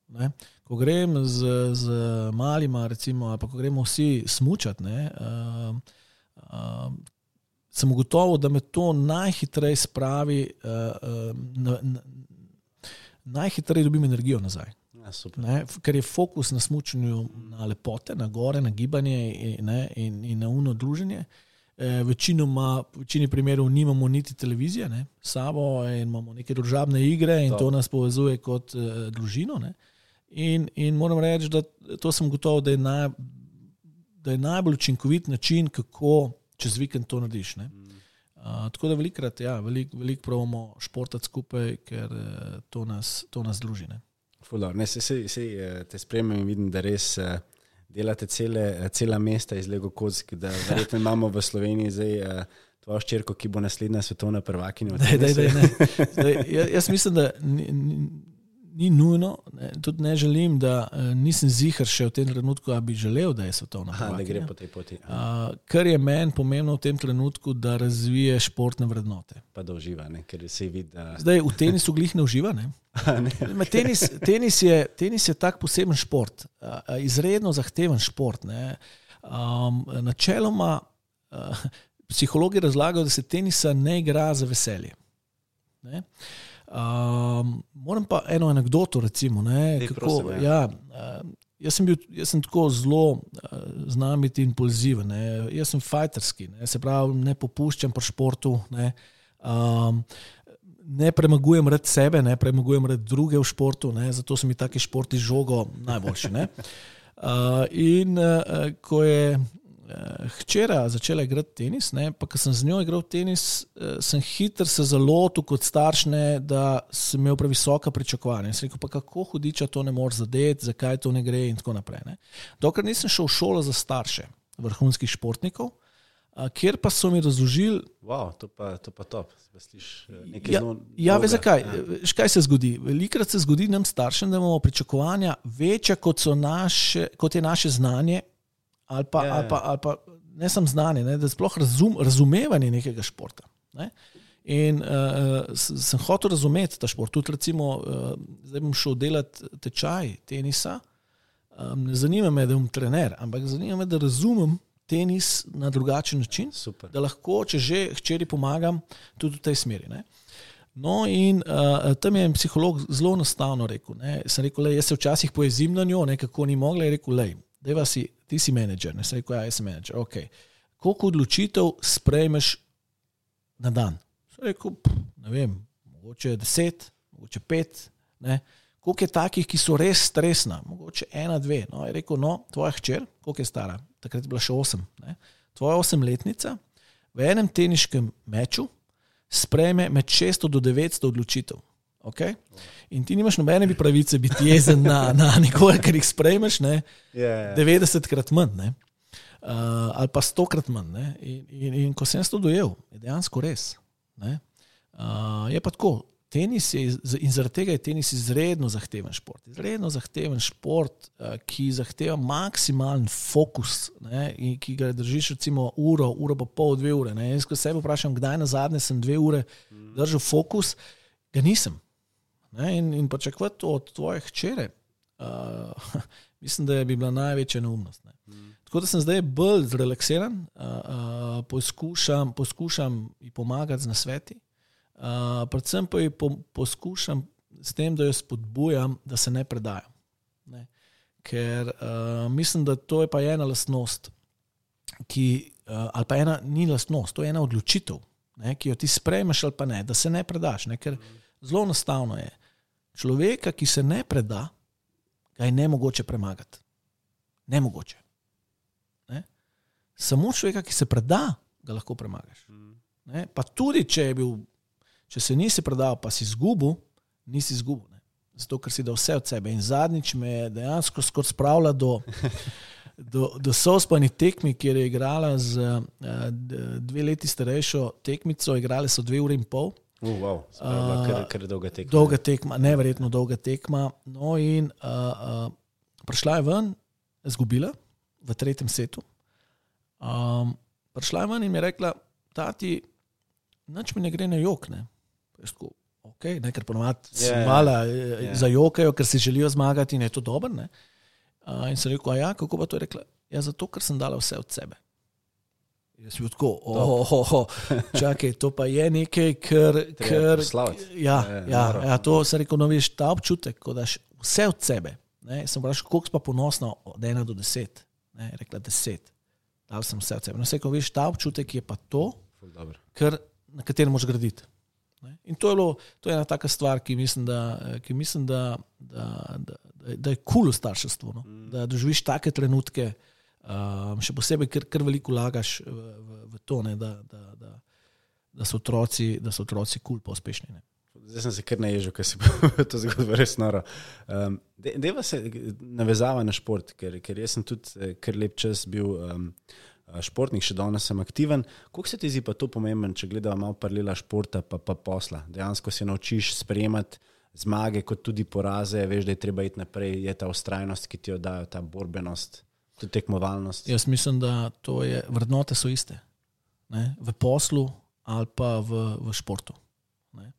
Ne? Ko grem z, z malima, recimo, pa ko gremo vsi smučati, ne, uh, uh, sem ugotovil, da me to najhitreje spravi, uh, na, na, najhitreje dobim energijo nazaj. Ja. Ne, ker je fokus na smutnju, na lepote, na gore, na gibanje in, ne, in, in na uno druženje. Eh, večinoma, v večini primerov nimamo niti televizije, ne, sabo in imamo neke družabne igre in to, to nas povezuje kot uh, družino. In, in moram reči, da to sem gotov, da je, naj, da je najbolj učinkovit način, kako čez vikend to narediš. Uh, tako da velikrat, ja, veliko velik pravimo športati skupaj, ker uh, to, nas, to nas druži. Ne. Fulor, ne, se, se, se, te spremem in vidim, da res uh, delate cele, cela mesta iz Lego Kozki, da verjetno imamo v Sloveniji zdaj. Uh, Tvoja ščirka, ki bo naslednja svetovna prvakinja. Jaz mislim, da ni, ni nujno, ne, tudi ne želim, da uh, nisem zihar še v tem trenutku, da bi želel, da je svetovna Aha, da gre po tej poti. Uh, kar je meni pomembno v tem trenutku, da razvije športne vrednote. Pa da uživa, ne, ker se vidi. Da... Zdaj v tenisu glih ne uživa. Ne? ne. Tenis, tenis, je, tenis je tak poseben šport, uh, izredno zahteven šport. Um, načeloma uh, psihologi razlagajo, da se tenisa ne igra za veselje. Ne? Um, moram pa eno anegdoto, recimo. Ne, kako, prosim, ja. Ja, jaz, sem bil, jaz sem tako zelo uh, znam biti impulziven, ne. jaz sem fajterski, ne, se pravi, ne popuščam pri športu. Ne, um, Ne premagujem red sebe, ne premagujem red druge v športu, ne, zato so mi taki športi žogo najboljši. Uh, in uh, ko je uh, hčera začela igrati tenis, ne, pa ko sem z njo igral tenis, uh, sem hitro se zalotil kot starš, ne, da sem imel previsoka pričakovanja. Sem rekel, pa kako hudiča to ne moreš zadeti, zakaj to ne gre in tako naprej. Ne. Dokler nisem šel v šolo za starše vrhunskih športnikov. Ker pa so mi razložili, da wow, je to pa top. Ja, ja veš zakaj? Ja. Kaj se zgodi? Velikrat se zgodi nam staršem, da imamo pričakovanja večja kot, naše, kot je naše znanje ali pa, ja, ali ja. pa, ali pa ne samo znanje, ne, da sploh razum, razumevanje nekega športa. Ne. In uh, sem hotel razumeti ta šport. Tudi, recimo, uh, zdaj bom šel delati tečaj tenisa. Um, ne zanima me, da bom trener, ampak zanima me, da razumem tenis na drugačen način. Super. Da lahko, če že hčeri pomagam, tudi v tej smeri. Ne. No, in uh, tam je psiholog zelo enostavno rekel. Ne. Sem rekel, le, jaz se včasih pojezim na njo, nekako ni mogla. Je rekel, le, da si ti si menedžer, ne rekel, ja, jaz sem menedžer. Okay. Koliko odločitev sprejmeš na dan? Rekel, ne vem, mogoče deset, mogoče pet. Ne? Koliko je takih, ki so res stresna, mogoče ena, dve. No, je rekel, no, tvoja hčer, koliko je stara, takrat je bila še osem. Ne? Tvoja osemletnica v enem teniškem meču sprejme med 600 do 900 odločitev. Okay? In ti nimaš nobene pravice biti jezen na, na nekoga, ker jih sprejmeš ne? yeah, yeah. 90 krat manj. Ne? Uh, ali pa stokrat manj. In, in, in ko sem to dojel, je dejansko res. Uh, je pa tako, tenis je in zaradi tega je tenis izredno zahteven šport. Izredno zahteven šport, uh, ki zahteva maksimalen fokus, ne? ki ga držiš recimo uro, uro pa pol, dve ure. Ne? Jaz se vprašam, kdaj na zadnje sem dve ure držal fokus, ga nisem. Ne, in, in pričakovati od tvojih hčere, uh, mislim, da je bi bila največja neumnost. Ne. Mm. Tako da sem zdaj bolj zrelaksiran, uh, uh, poskušam, poskušam ji pomagati z nasveti, uh, predvsem pa ji po, poskušam s tem, da jo spodbujam, da se ne predaja. Ne. Ker uh, mislim, da to je pa ena lastnost, ki, uh, ali pa ena ni lastnost, to je ena odločitev, ne, ki jo ti sprejmeš ali pa ne, da se ne predaš. Ne, ker, mm. Zelo enostavno je. Človeka, ki se ne preda, ga je ne mogoče premagati. Ne mogoče. Ne? Samo človeka, ki se preda, ga lahko premagaš. Ne? Pa tudi, če, bil, če se nisi predal, pa si izgubil, nisi izgubil. Ne? Zato, ker si dal vse od sebe. In zadnjič me je dejansko skoraj spravila do, do, do sospani tekmi, kjer je igrala z uh, dve leti starejšo tekmico, igrali so dve uri in pol. Uh, wow. Spravo, kar, kar dolga tekma. Dolga tekma, neverjetno dolga tekma. No, in uh, uh, prišla je ven, izgubila v tretjem setu. Um, prišla je ven in mi je rekla, da ti nič mi ne gre na jok. Ne. Tako, okay, ne, ker ponovadi yeah, ja, mala yeah. Ja. za jokajo, ker si želijo zmagati in je to dobro. Uh, in sem rekel, ja, kako pa to je rekla? Ja, zato, ker sem dala vse od sebe. Jaz sem tako, oh, oh, oh, čakaj, to pa je nekaj, kar. kar ja, ja, ja, ja, to se reko, no, veš, ta občutek, da daš vse od sebe. Ne, sem vprašal, koliko pa ponosna od ena do deset. Ne, rekla deset. dal sem vse od sebe. No, vse, ko veš, ta občutek je pa to, kar, na katerem moš graditi. Ne? In to je, bilo, to je ena taka stvar, ki mislim, da, ki mislim, da, da, da, da, da je kul cool v starševstvu. No? Mm. Da doživiš take trenutke, um, še posebej, ker, ker veliko lagaš v, v, v to, ne? da, da, da, da so otroci kul, cool, pa uspešni. Ne? Zdaj sem se kar naježil, ker si to zgodbo res noro. Um, Deva se navezava na šport, ker, ker jaz sem tudi kar lep čas bil um, športnik, še danes sem aktiven. Kako se ti zdi pa to pomemben, če gledamo malo paralela športa pa, pa posla? Dejansko se naučiš sprejemati zmage, kot tudi poraze, veš, da je treba iti naprej, je ta ustrajnost, ki ti jo dajo, ta borbenost, tudi tekmovalnost. Jaz mislim, da to je, vrednote so iste. Ne? V poslu ali pa v, v športu. Ne?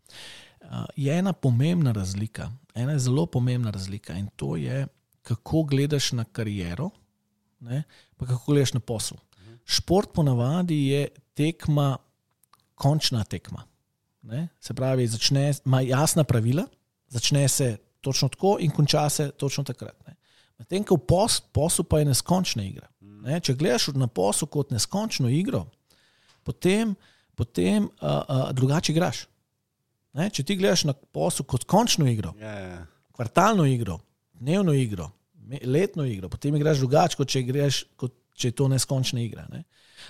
Je ena pomembna razlika, ena zelo pomembna razlika in to je, kako gledaš na kariero, ne, pa kako gledaš na posel. Šport ponavadi je tekma, končna tekma. Ne? Se pravi, začne, ima jasna pravila, začne se točno tako in konča se točno takrat. Medtem ko v pos, poslu pa je neskončna igra. Ne? Če gledaš na poslu kot neskončno igro, potem, potem uh, uh, drugače igraš. Ne? Če ti gledaš na poslu kot končno igro, Ja, ja. kvartalno igro, dnevno igro, letno igro, potem igraš drugače, kot če, igraš, kot če je to neskončna igra. Ne?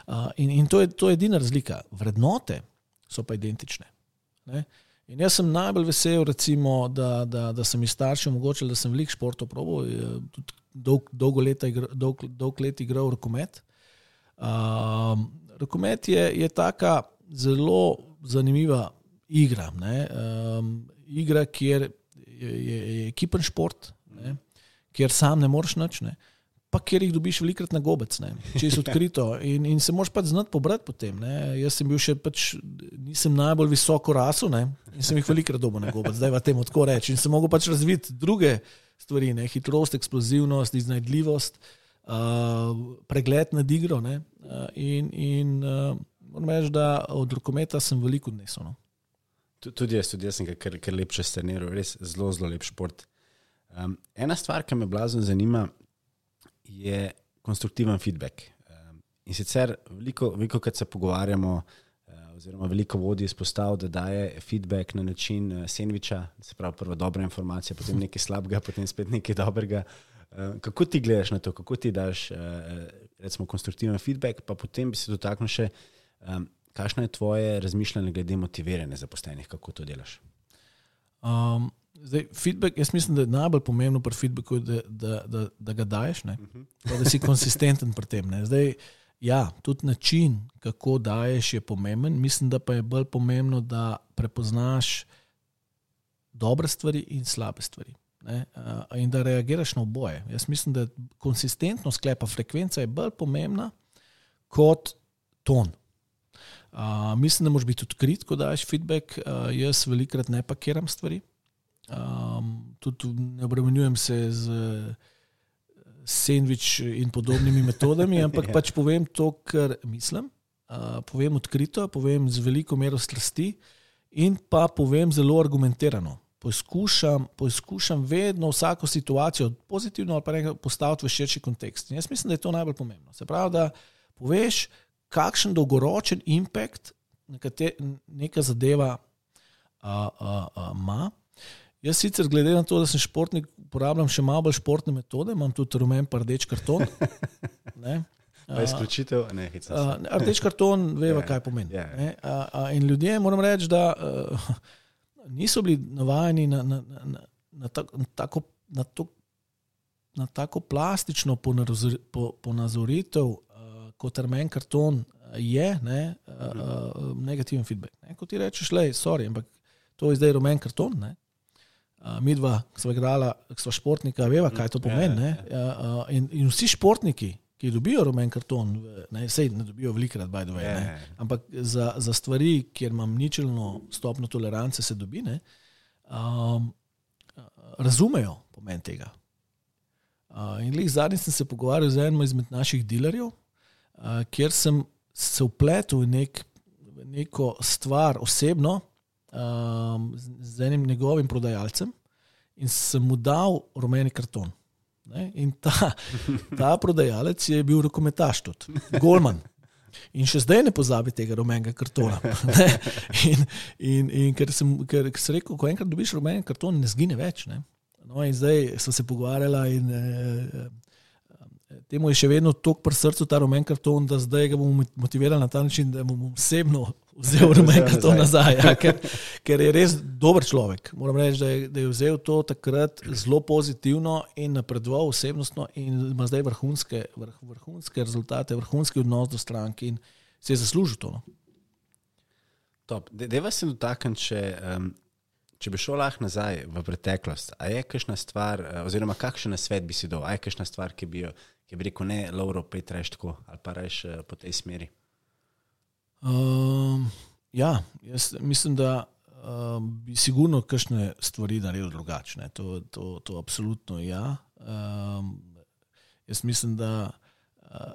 Uh, in in to, je, to je edina razlika. Vrednote so pa identične. Ne? In jaz sem najbolj vesel, recimo, da, da, da sem iz staršev omogočil, da sem veliko športov probil, tudi dolg, dolgo leta igra, dolg, dolg let igral rokomet. Um, rokomet je, je taka zelo zanimiva igra. ne. Um, igra, kjer je, je, je ekipen šport, ne, kjer sam ne moreš nič, ne, pa kjer jih dobiš velikrat na gobec, ne, če si odkrito. In, in se moraš pač znati pobrati potem. Ne. Jaz sem bil še pač, nisem najbolj visoko rasel ne, in sem jih velikrat dobil na gobec, zdaj va temu tako reči. In sem mogel pač razviti druge stvari, ne, hitrost, eksplozivnost, iznajdljivost. Uh, pregled nad igro. ne, Uh, in in uh, moram reči, da od rokometa sem veliko odnesel. No. Tu- Tudi jaz, tudi jaz sem kar, kar lepše streniral, res zelo, zelo lep šport. Um, ena stvar, ki me blazno zanima, je konstruktiven feedback. Um, in sicer veliko, veliko krat se pogovarjamo, uh, oziroma veliko vodi izpostav, da daje feedback na način uh, sendviča, se pravi, prvo dobra informacija, potem nekaj slabega, potem spet nekaj dobrega. Uh, kako ti gledaš na to, kako ti daš, uh, recimo, konstruktiven feedback, pa potem bi se dotaknil še, um, kakšno je tvoje razmišljanje glede motiviranja zaposlenih, kako to delaš. Um, zdaj, feedback, jaz mislim, da je najbolj pomembno pri feedbacku, da, da, da, da ga daješ, ne? Pa da si konsistenten pri tem. Ne? Zdaj, ja, tudi način, kako daješ, je pomemben. Mislim, da pa je bolj pomembno, da prepoznaš dobre stvari in slabe stvari. Ne? In da reagiraš na oboje. Jaz mislim, da konsistentnost sklepa, frekvenca je bolj pomembna kot ton. Uh, mislim, da moraš biti odkrit, ko daš feedback. Uh, jaz velikrat ne pakiram stvari. Um, tudi ne obremenjujem se z eh, sendvič in podobnimi metodami, ampak Ja. pač povem to, kar mislim. Uh, povem odkrito, povem z veliko mero strasti in pa povem zelo argumentirano. Poskušam, poskušam vedno vsako situacijo, pozitivno ali pa nekaj, postaviti v širši kontekst. In jaz mislim, da je to najbolj pomembno. Se pravi, da poveš, kakšen dolgoročen impact nekate, neka zadeva a, a, a, ima. Jaz sicer, glede na to, da sem športnik, uporabljam še malo bolj športne metode, imam tudi rumen pa rdeč karton. Ne? Pa izključitev, ne, hecam rdeč karton, veva, Ja, kaj pomeni. ja. ne. A, a, in ljudje, moram reči, da uh, niso bili navajeni na, na, na, na, tak, na, tako, na, to, na tako plastično ponazori- po- ponazoritev, uh, kot rumen karton je, ne, uh, uh, negativen feedback. Ne. Ko ti rečeš, le, sorry, ampak to je zdaj rumen karton. Ne. Uh, mi dva sva igrala, sva športnika, veva, kaj to pomeni. Ne? Uh, uh, in, in vsi športniki, ki dobijo rumen karton, ne, sej ne dobijo velikrat, by the way, Ja, ja, ja. ampak za, za stvari, kjer imam ničelno stopno tolerance, se dobi, ne, um, razumejo pomen tega. Uh, in lih zadnjič sem se pogovarjal z enim izmed naših dilerjev, uh, kjer sem se vpletel v, nek, v neko stvar osebno um, z, z enim njegovim prodajalcem in sem mu dal rumeni karton. Ne? In ta, ta prodajalec je bil rokometaš tudi, Golman. In še zdaj ne pozabi tega rumenega kartona. In, in, in ker, sem, ker sem rekel, ko enkrat dobiš rumen karton, ne zgine več. Ne? No, in zdaj smo se pogovarjali, in eh, temu je še vedno tako pri srcu ta rumen karton, da zdaj ga bomo motivirali na ta način, da bom osebno vzel rumen karton nazaj. Ja, ker, ker je res dober človek. Moram reči, da je, da je vzel to takrat zelo pozitivno in napredoval osebnostno, in ima zdaj vrhunske, vrh, vrhunske rezultate, vrhunski odnos do stranke in se je zaslužil to. No. Deva se dotakniti, če, um, če bi šel lahko nazaj v preteklost. A je kakšna stvar, eh, oziroma kakšen svet bi si dal, a je kakšna stvar, ki bi jo ki bi rekel, ne, Lauro, pet reš tako ali pa reš uh, po tej smeri? Um, ja, jaz mislim, da um, bi sigurno kakšne stvari naredil drugačne. To, to, to absolutno ja. Um, jaz mislim, da uh,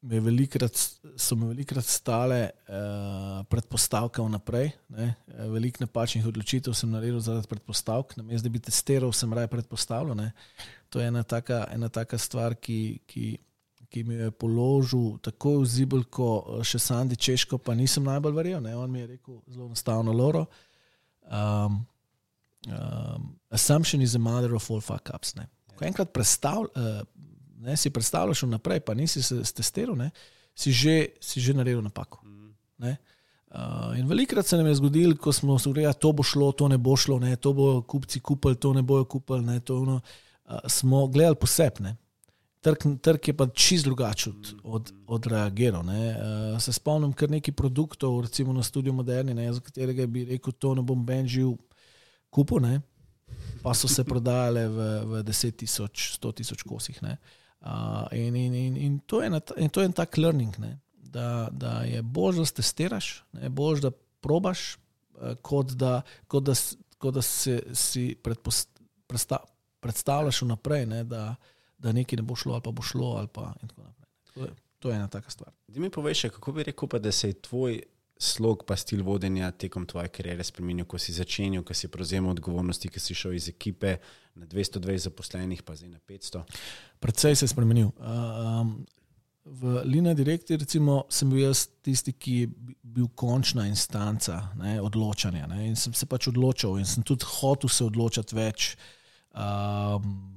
me velikrat, so me velikrat stale uh, predpostavke vnaprej. Ne? Veliko napačnih odločitev sem naredil zaradi predpostavk, namesto da bi testiral, sem raje predpostavljal. To je ena taka, ena taka stvar, ki, ki, ki mi je položil tako v zibel, kot še Sandy Češko, pa nisem najbolj verjel. Ne? On mi je rekel zelo enostavno, Loro. Um, um, assumption is a mother of all fuck ups. Ne? Ko enkrat predstavljaš. Uh, ne, si predstavljaš vnaprej, pa nisi se testiral, ne, si, že, si že naredil napako. Uh, in velikrat se nam je zgodilo, ko smo se rekli, to bo šlo, to ne bo šlo, ne, to bo kupci kupili, to ne bojo kupili. Ne, to, no, uh, smo gledali posebne. Trg, trg je pa čist drugačen od, od, od reagiral. Uh, se spomnim kar nekaj produktov, recimo na studiu Moderni, ne, za katerega bi rekel, to ne bom benžil kupo, ne, pa so se prodajale v, v 10 tisoč, 100 tisoč kosih. Ne. Uh, in, in, in, in, to na, in to je en tak learning, ne? da, da je bolj, da te testiraš, bolj, da probaš, uh, kot da, kot da, kot da se, si predpost, predsta, predstavljaš vnaprej, ne? da, da nekaj ne bo šlo, ali pa bo šlo. Pa, to, je, to je ena taka stvar. Ti mi poveš, kako bi rekel, pa, da se je tvoj slog, pa stil vodenja tekom tvoje kariere spremenil, ko si začenjal, ko si prevzel odgovornosti, ko si šel iz ekipe na 220 zaposlenih, pa zdaj na 500? Predvsej se je spremenil. Um, v Lina Direkti, recimo, sem bil jaz tisti, ki je bil končna instanca ne, odločanja. Ne, in sem se pač odločil in sem tudi hotel se odločati več. Um,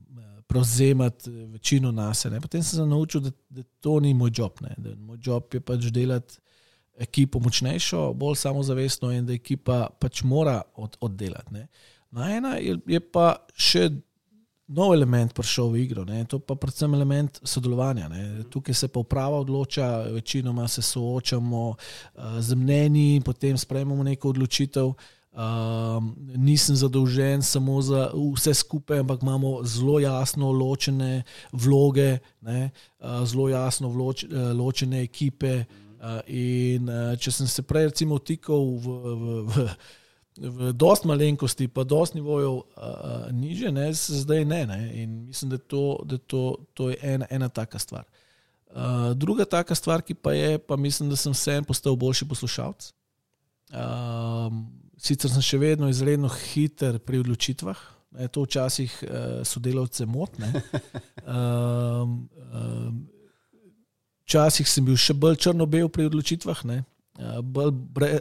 Prevzemati večino nas. Potem sem se naučil, da, da to ni moj job. Ne. Moj job je pač delati ekipo močnejšo, bolj samozavestno in da ekipa pač mora od, oddelati. Ne. Na ena je, je pa še nov element prišel v igro, ne. to pa predvsem element sodelovanja. Ne. Tukaj se pa uprava odloča, večinoma se soočamo uh, z mnenji, potem sprejmemo neko odločitev. Um, nisem zadolžen samo za vse skupaj, ampak imamo zelo jasno ločene vloge, ne, uh, zelo jasno vloč, uh, ločene ekipe. Uh, in uh, če sem se prej, recimo, vtikal v, v, v, v dost malenkosti, pa dost nivojev uh, niže, ne, zdaj ne, ne. In mislim, da, to, da to, to je ena, ena taka stvar. Uh, druga taka stvar, ki pa je, pa mislim, da sem vsem postal boljši poslušalec. Uh, sicer sem še vedno izredno hiter pri odločitvah, ne, to včasih uh, sodelavce motne. Uh, uh, Včasih sem bil še bolj črno-bel pri odločitvah, ne? bolj bre,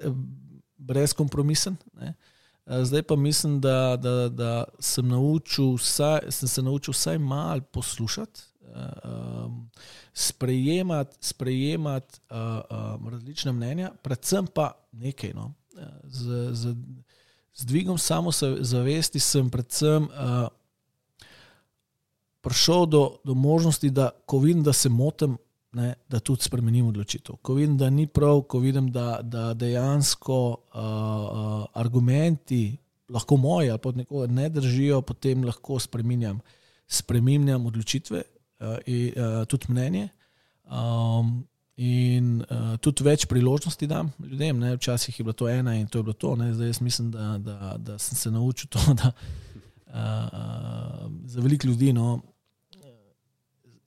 brezkompromisen. Ne? Zdaj pa mislim, da, da, da sem, vsaj, sem se naučil vsaj malo poslušati, sprejemati, sprejemati različne mnenja, predvsem pa nekaj. No? Z, z, z dvigom samozavesti sem predvsem prišel do, do možnosti, da ko vidim, da se motim ne, da tudi spremenim odločitev. Ko vidim, da ni prav, ko vidim, da, da dejansko uh, uh, argumenti, lahko moji ali pa nekoga ne držijo, potem lahko spremenjam, spremenjam odločitve uh, in uh, tudi mnenje. Um, In uh, tudi več priložnosti dam ljudem. Ne? Včasih je bilo to ena in to je bilo to. Ne? Zdaj jaz mislim, da, da, da sem se naučil to, da uh, uh, za veliko ljudi no,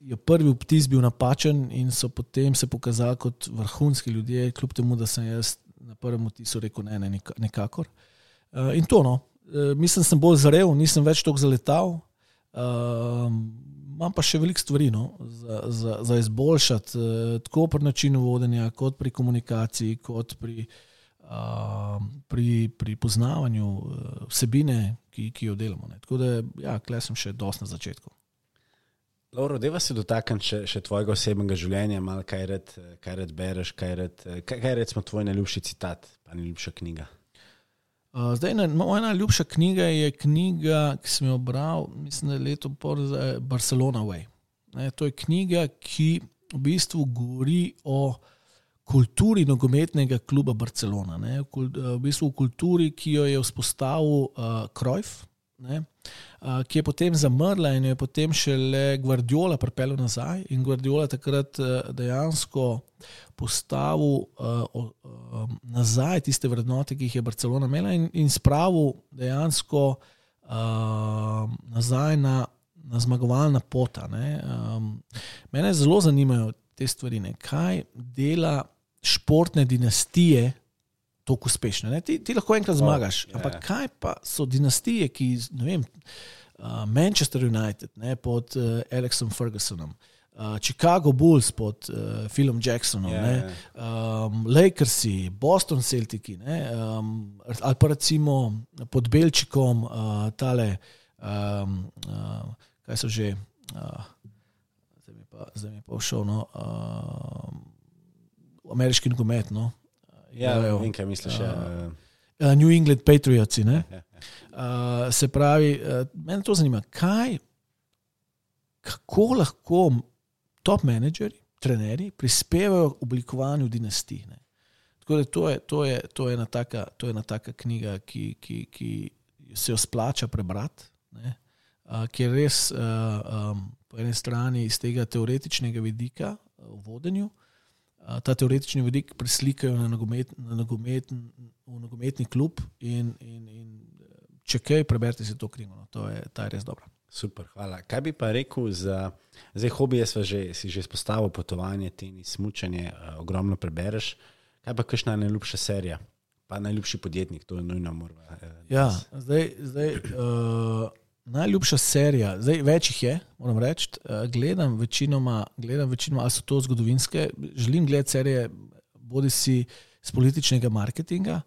je prvi vtis bil napačen in so potem se pokazali kot vrhunski ljudje, kljub temu, da sem jaz na prvem vtisu rekel: ne, ne, nekakor. Uh, in to, no, uh, mislim, sem bolj zrel, nisem več tako zaletal. Um, imam pa še veliko stvari no, za, za, za izboljšati, uh, tako pri načinu vodenja, kot pri komunikaciji, kot pri, uh, pri, pri poznavanju uh, vsebine, ki, ki jo delamo. Ne. Tako da, ja, klej sem še dosti na začetku. Lauro, deva se dotakniti še, še tvojega osebnega življenja, malo kaj red, kaj red bereš, kaj red, kaj, kaj recimo tvoj najljubši citat, pa najljubša knjiga. Uh, zdaj, ne, moja najljubša knjiga je knjiga, ki sem jo bral, mislim, da je leto po Barcelona Way. Ne, to je knjiga, ki v bistvu govori o kulturi nogometnega kluba Barcelona. Ne, v bistvu o kulturi, ki jo je vzpostavil uh, Krojf ne, ki je potem zamrla in jo je potem šele Guardiola pripeljal nazaj. In Guardiola takrat uh, dejansko postavil uh, uh, nazaj tiste vrednote, ki jih je Barcelona imela, in, in spravil dejansko nazaj na, na zmagovalna pota. Um, mene zelo zanimajo te stvari, ne. kaj dela športne dinastije tako uspešne. Ti, ti lahko enkrat zmagaš, oh, ampak yeah. kaj pa so dinastije, ki ne vem, uh, Manchester United ne, pod uh, Alexom Fergusonom. Uh, Chicago Bulls pod uh, Philom Jacksonom, yeah. um, Lakersi, Boston Celtics, um, ali pa recimo pod Belčikom, uh, tale, um, uh, kaj so že, uh, zdaj mi je pa všel, no, uh, ameriški nogomet. No, Ja, ja, vem, kaj misliš. Uh, uh, New England Patriots. Uh, se pravi, uh, mene to zanima, kaj, kako lahko top menedžerji, trenerji prispevajo k oblikovanju dinastij. Ne? Tako da to je, to je, to je, ena, taka, to je ena taka knjiga, ki, ki, ki se jo splača prebrati, uh, ki je res uh, um, po eni strani iz tega teoretičnega vidika v vodenju ta teoretični vidik preslikajo na, nogomet, na nogomet, nogometni klub. In, in, in če kaj, preberite si to knjigo, no, to je, je res dobro. Super, hvala. Kaj bi pa rekel za zdaj, hobije, že, si že izpostavil potovanje, tenis, smučanje, uh, ogromno prebereš. Kaj pa kakšna najljubša serija, pa najljubši podjetnik, to je nujno morda. Uh, ja, zdaj. zdaj uh, Najljubša serija, zdaj več jih je, moram reči. Eh, gledam večinoma, gledam večinoma, ali so to zgodovinske. Želim gledati serije, bodi si iz političnega marketinga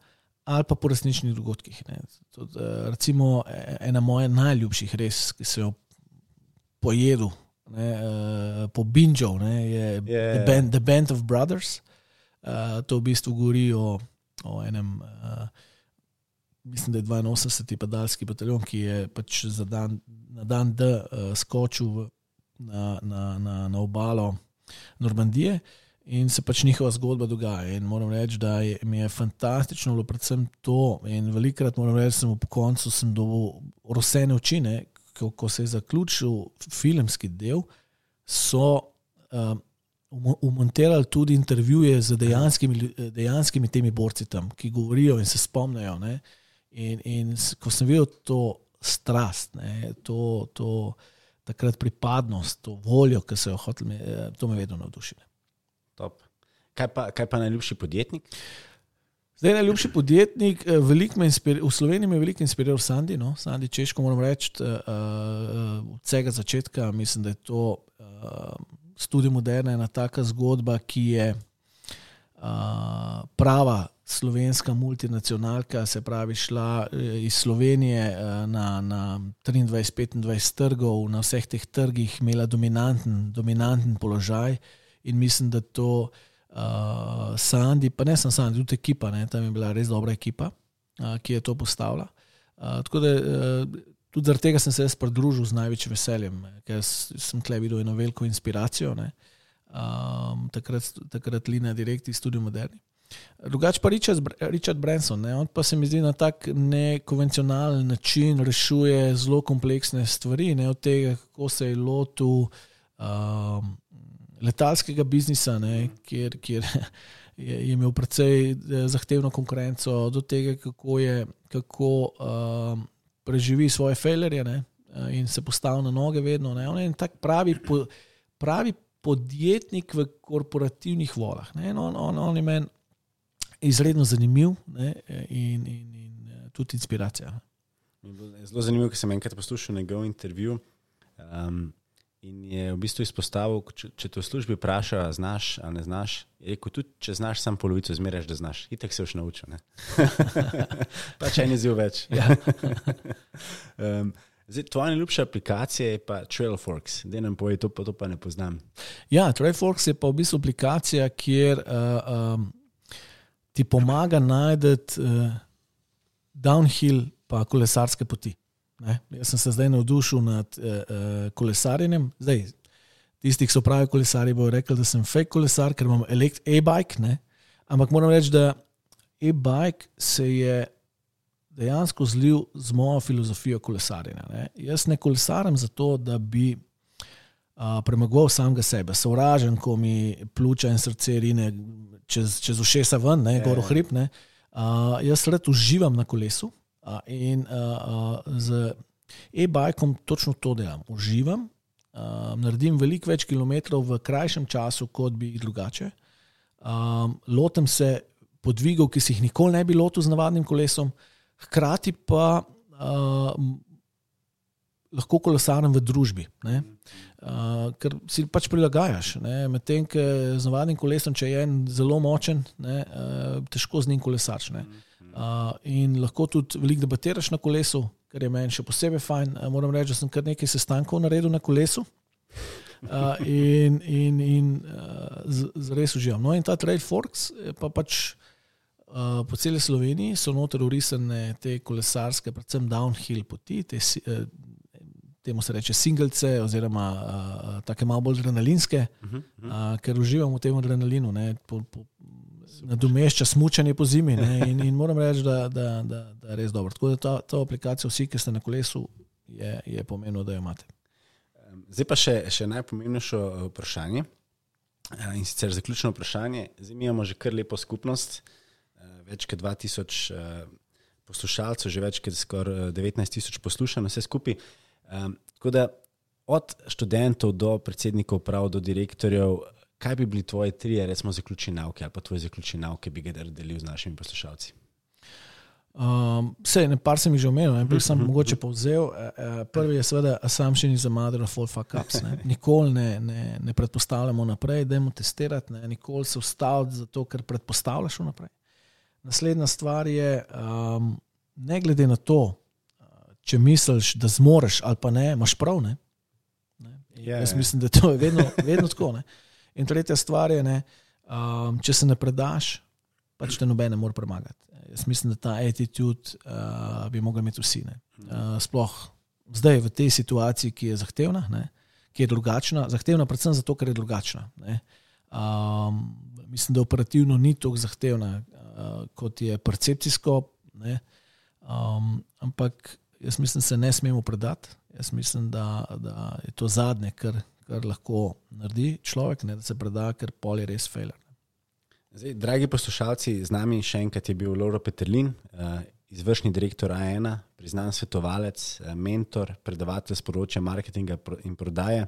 ali pa po resničnih dogodkih. Tud, eh, recimo, e, ena moja najljubših, res, ki sem jo pojedel, ne, eh, po Binžov, je yeah. the, band, the Band of Brothers. To v bistvu govori o, o enem mislim, da je 82. padalski bataljon, ki je pač dan, na dan D uh, skočil na, na, na, na obalo Normandije in se pač njihova zgodba dogaja. In moram reči, da je, mi je fantastično bilo predvsem to. In velikrat moram reči, da sem po koncu dobil rosene oči, ne, ko, ko se je zaključil filmski del. So, uh, Umonterali tudi intervjuje z dejanskimi, dejanskimi temi borci tam, ki govorijo in se spomnijo. Uh, In, in ko sem videl to strast, ne, to, to takrat pripadnost, to voljo, ki so jo hoteli, to me vedno navdušilo. Kaj, kaj pa najljubši podjetnik? Zdaj, najljubši podjetnik, eh, v Sloveniji me je veliko inspiriral Sandy, no? Sandy Češko, moram reči, uh, od vsega začetka. Mislim, da je to študij moderna, ena taka zgodba, ki je prava slovenska multinacionalka, se pravi, šla eh, iz Slovenije eh, na, na 23-25 trgov, na vseh teh trgih imela dominanten, dominanten položaj in mislim, da to uh, Sandy, pa ne samo Sandy, tudi ekipa, ne, tam je bila res dobra ekipa, uh, ki je to postavila. Uh, tako da uh, tudi zaradi tega sem se jaz pridružil z največjim veseljem, ker sem tle videl eno veliko inspiracijo. Um, takrat, takrat Lina Direkt iz Studio Moderni. Drugač pa Richard, Richard Branson, ne? on pa se mi zdi na tak nekonvencionalen način rešuje zelo kompleksne stvari, ne? od tega, kako se je lotil um, letalskega biznisa, ne? kjer, kjer je, je imel precej eh, zahtevno konkurenco, do tega, kako, je, kako um, preživi svoje fejlerje eh, in se postavi na noge vedno. Ne? On je tak pravi, pravi podjetnik v korporativnih vodah. On, on, on je meni izredno zanimiv ne, in, in, in tudi inspiracija. Zelo zanimivo, ker sem enkrat poslušal njegov intervju. Um, in je v bistvu izpostavil, če, če te v službi vprašajo, znaš ali ne znaš, je rekel tudi, če znaš samo polovico, zmeraj, da znaš. Itek se už naučil. pač en izziv več. Ja. um, Zdaj, tvoja najljubša aplikacija je pa Trailforks, da nam povej, to, to pa ne poznam. Ja, Trailforks je pa v bistvu aplikacija, kjer uh, um, ti pomaga najti uh, downhill pa kolesarske poti. Ne? Jaz sem se zdaj navdušil nad uh, uh, kolesarjenjem. Zdaj, tisti, ki so pravi kolesari, bodo rekli, da sem fake kolesar, ker imam e-bike. Ampak moram reči, da e-bike se je dejansko zlil z mojo filozofijo kolesarjenja. Ne? Jaz ne kolesarim zato, da bi uh, premagoval samega sebe, sovražen, ko mi pljuča in srce rine čez, čez ušesa ven, ne, gor v ja. hrib. Uh, jaz rad uživam na kolesu. In uh, uh, z e-bajkom točno to delam. Uživam, uh, naredim veliko več kilometrov v krajšem času, kot bi jih drugače. Um, lotem se podvigov, ki si jih nikoli ne bi lotil z navadnim kolesom, hkrati pa uh, lahko kolesarjem v družbi. Uh, ker si pač prilagajaš. Medtem, ko z navadnim kolesom, če je en zelo močen, ne, uh, težko z njim kolesarš. Ne. Uh, in lahko tudi veliko debatiraš na kolesu, kar je meni še posebej fajn. Uh, moram reči, da sem kar nekaj sestankov naredil na kolesu uh, in, in, in uh, res uživam. No, in ta Trade Forks pa pač uh, po celi Sloveniji so noter urisane te kolesarske, predvsem downhill poti, te, uh, temu se reče singlece, oziroma uh, take malo bolj adrenalinske, uh -huh, uh -huh. Uh, ker uživam v tem adrenalinu. Ne, po, po, nadomešča smutanje po zimi. In, in moram reči, da, da, da, da je res dobro. Tako da ta, ta aplikacija, vsi, ki ste na kolesu, je, je pomenilo, da jo imate. Zdaj pa še, še najpomembnejše eh, vprašanje. Eh, in sicer zaključno vprašanje. Zdaj imamo že kar lepo skupnost, eh, več kot 2000 poslušalcev, že več kot skoraj 19 tisoč poslušanj, vse skupaj. Tako da od študentov do predsednikov, prav do direktorjev, kaj bi bili tvoje tri, recimo, zaključne nauke ali pa tvoje zaključne nauke, bi ga delil z našimi poslušalci? Um, vse, ne par sem jih že omenil, ne sem mhm. mogoče povzel. Uh, prvi je seveda assumption is a mother of all fuck ups. Ne. Nikoli ne, ne, ne predpostavljamo naprej, da jemo testirati, ne. nikoli se ustaviti zato, ker predpostavljaš vnaprej. Naslednja stvar je, um, ne glede na to, če misliš, da zmoriš ali pa ne, imaš prav. Ne. Ne. Ja, jaz ja. mislim, da to je vedno, vedno tako. Ne. In tretja stvar je, ne, um, če se ne predaš, pač te nobene more premagati. Jaz mislim, da ta attitude uh, bi mogli imeti vsi. Uh, sploh zdaj v tej situaciji, ki je zahtevna, ne, ki je drugačna, zahtevna predvsem zato, ker je drugačna. Um, mislim, da operativno ni tako zahtevna, uh, kot je percepcijsko. Ne, um, ampak jaz mislim, da se ne smemo predati. Jaz mislim, da, da je to zadnje, kar kar lahko naredi človek, ne, da se preda, ker pol je res failer. Zdaj, dragi poslušalci, z nami še enkrat je bil Lauro Petrlin, uh, izvršni direktor A1, priznan svetovalec, uh, mentor, predavatelj z področja marketinga in prodaje.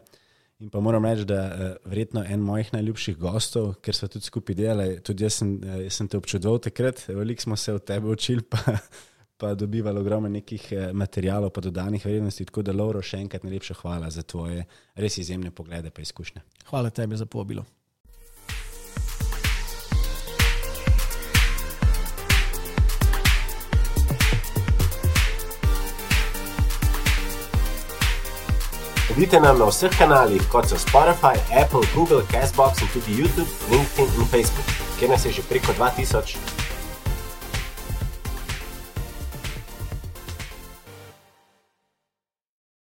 In pa moram reči, da je uh, verjetno en mojih najljubših gostov, ker smo tudi skupaj delali. Tudi jaz sem, jaz sem te občudoval takrat, veliko smo se od tebe učili, pa pa dobivali ogromno nekih eh, materijalov, pa dodanih vrednosti. Tako da, Lauro, še enkrat najlepša hvala za tvoje res izjemne poglede in izkušnje. Hvala tebi za povabilo. Sledite nam na vseh kanalih, kot so Spotify, Apple, Google, Castbox in tudi YouTube, LinkedIn in Facebook, kjer nas je že preko 2000.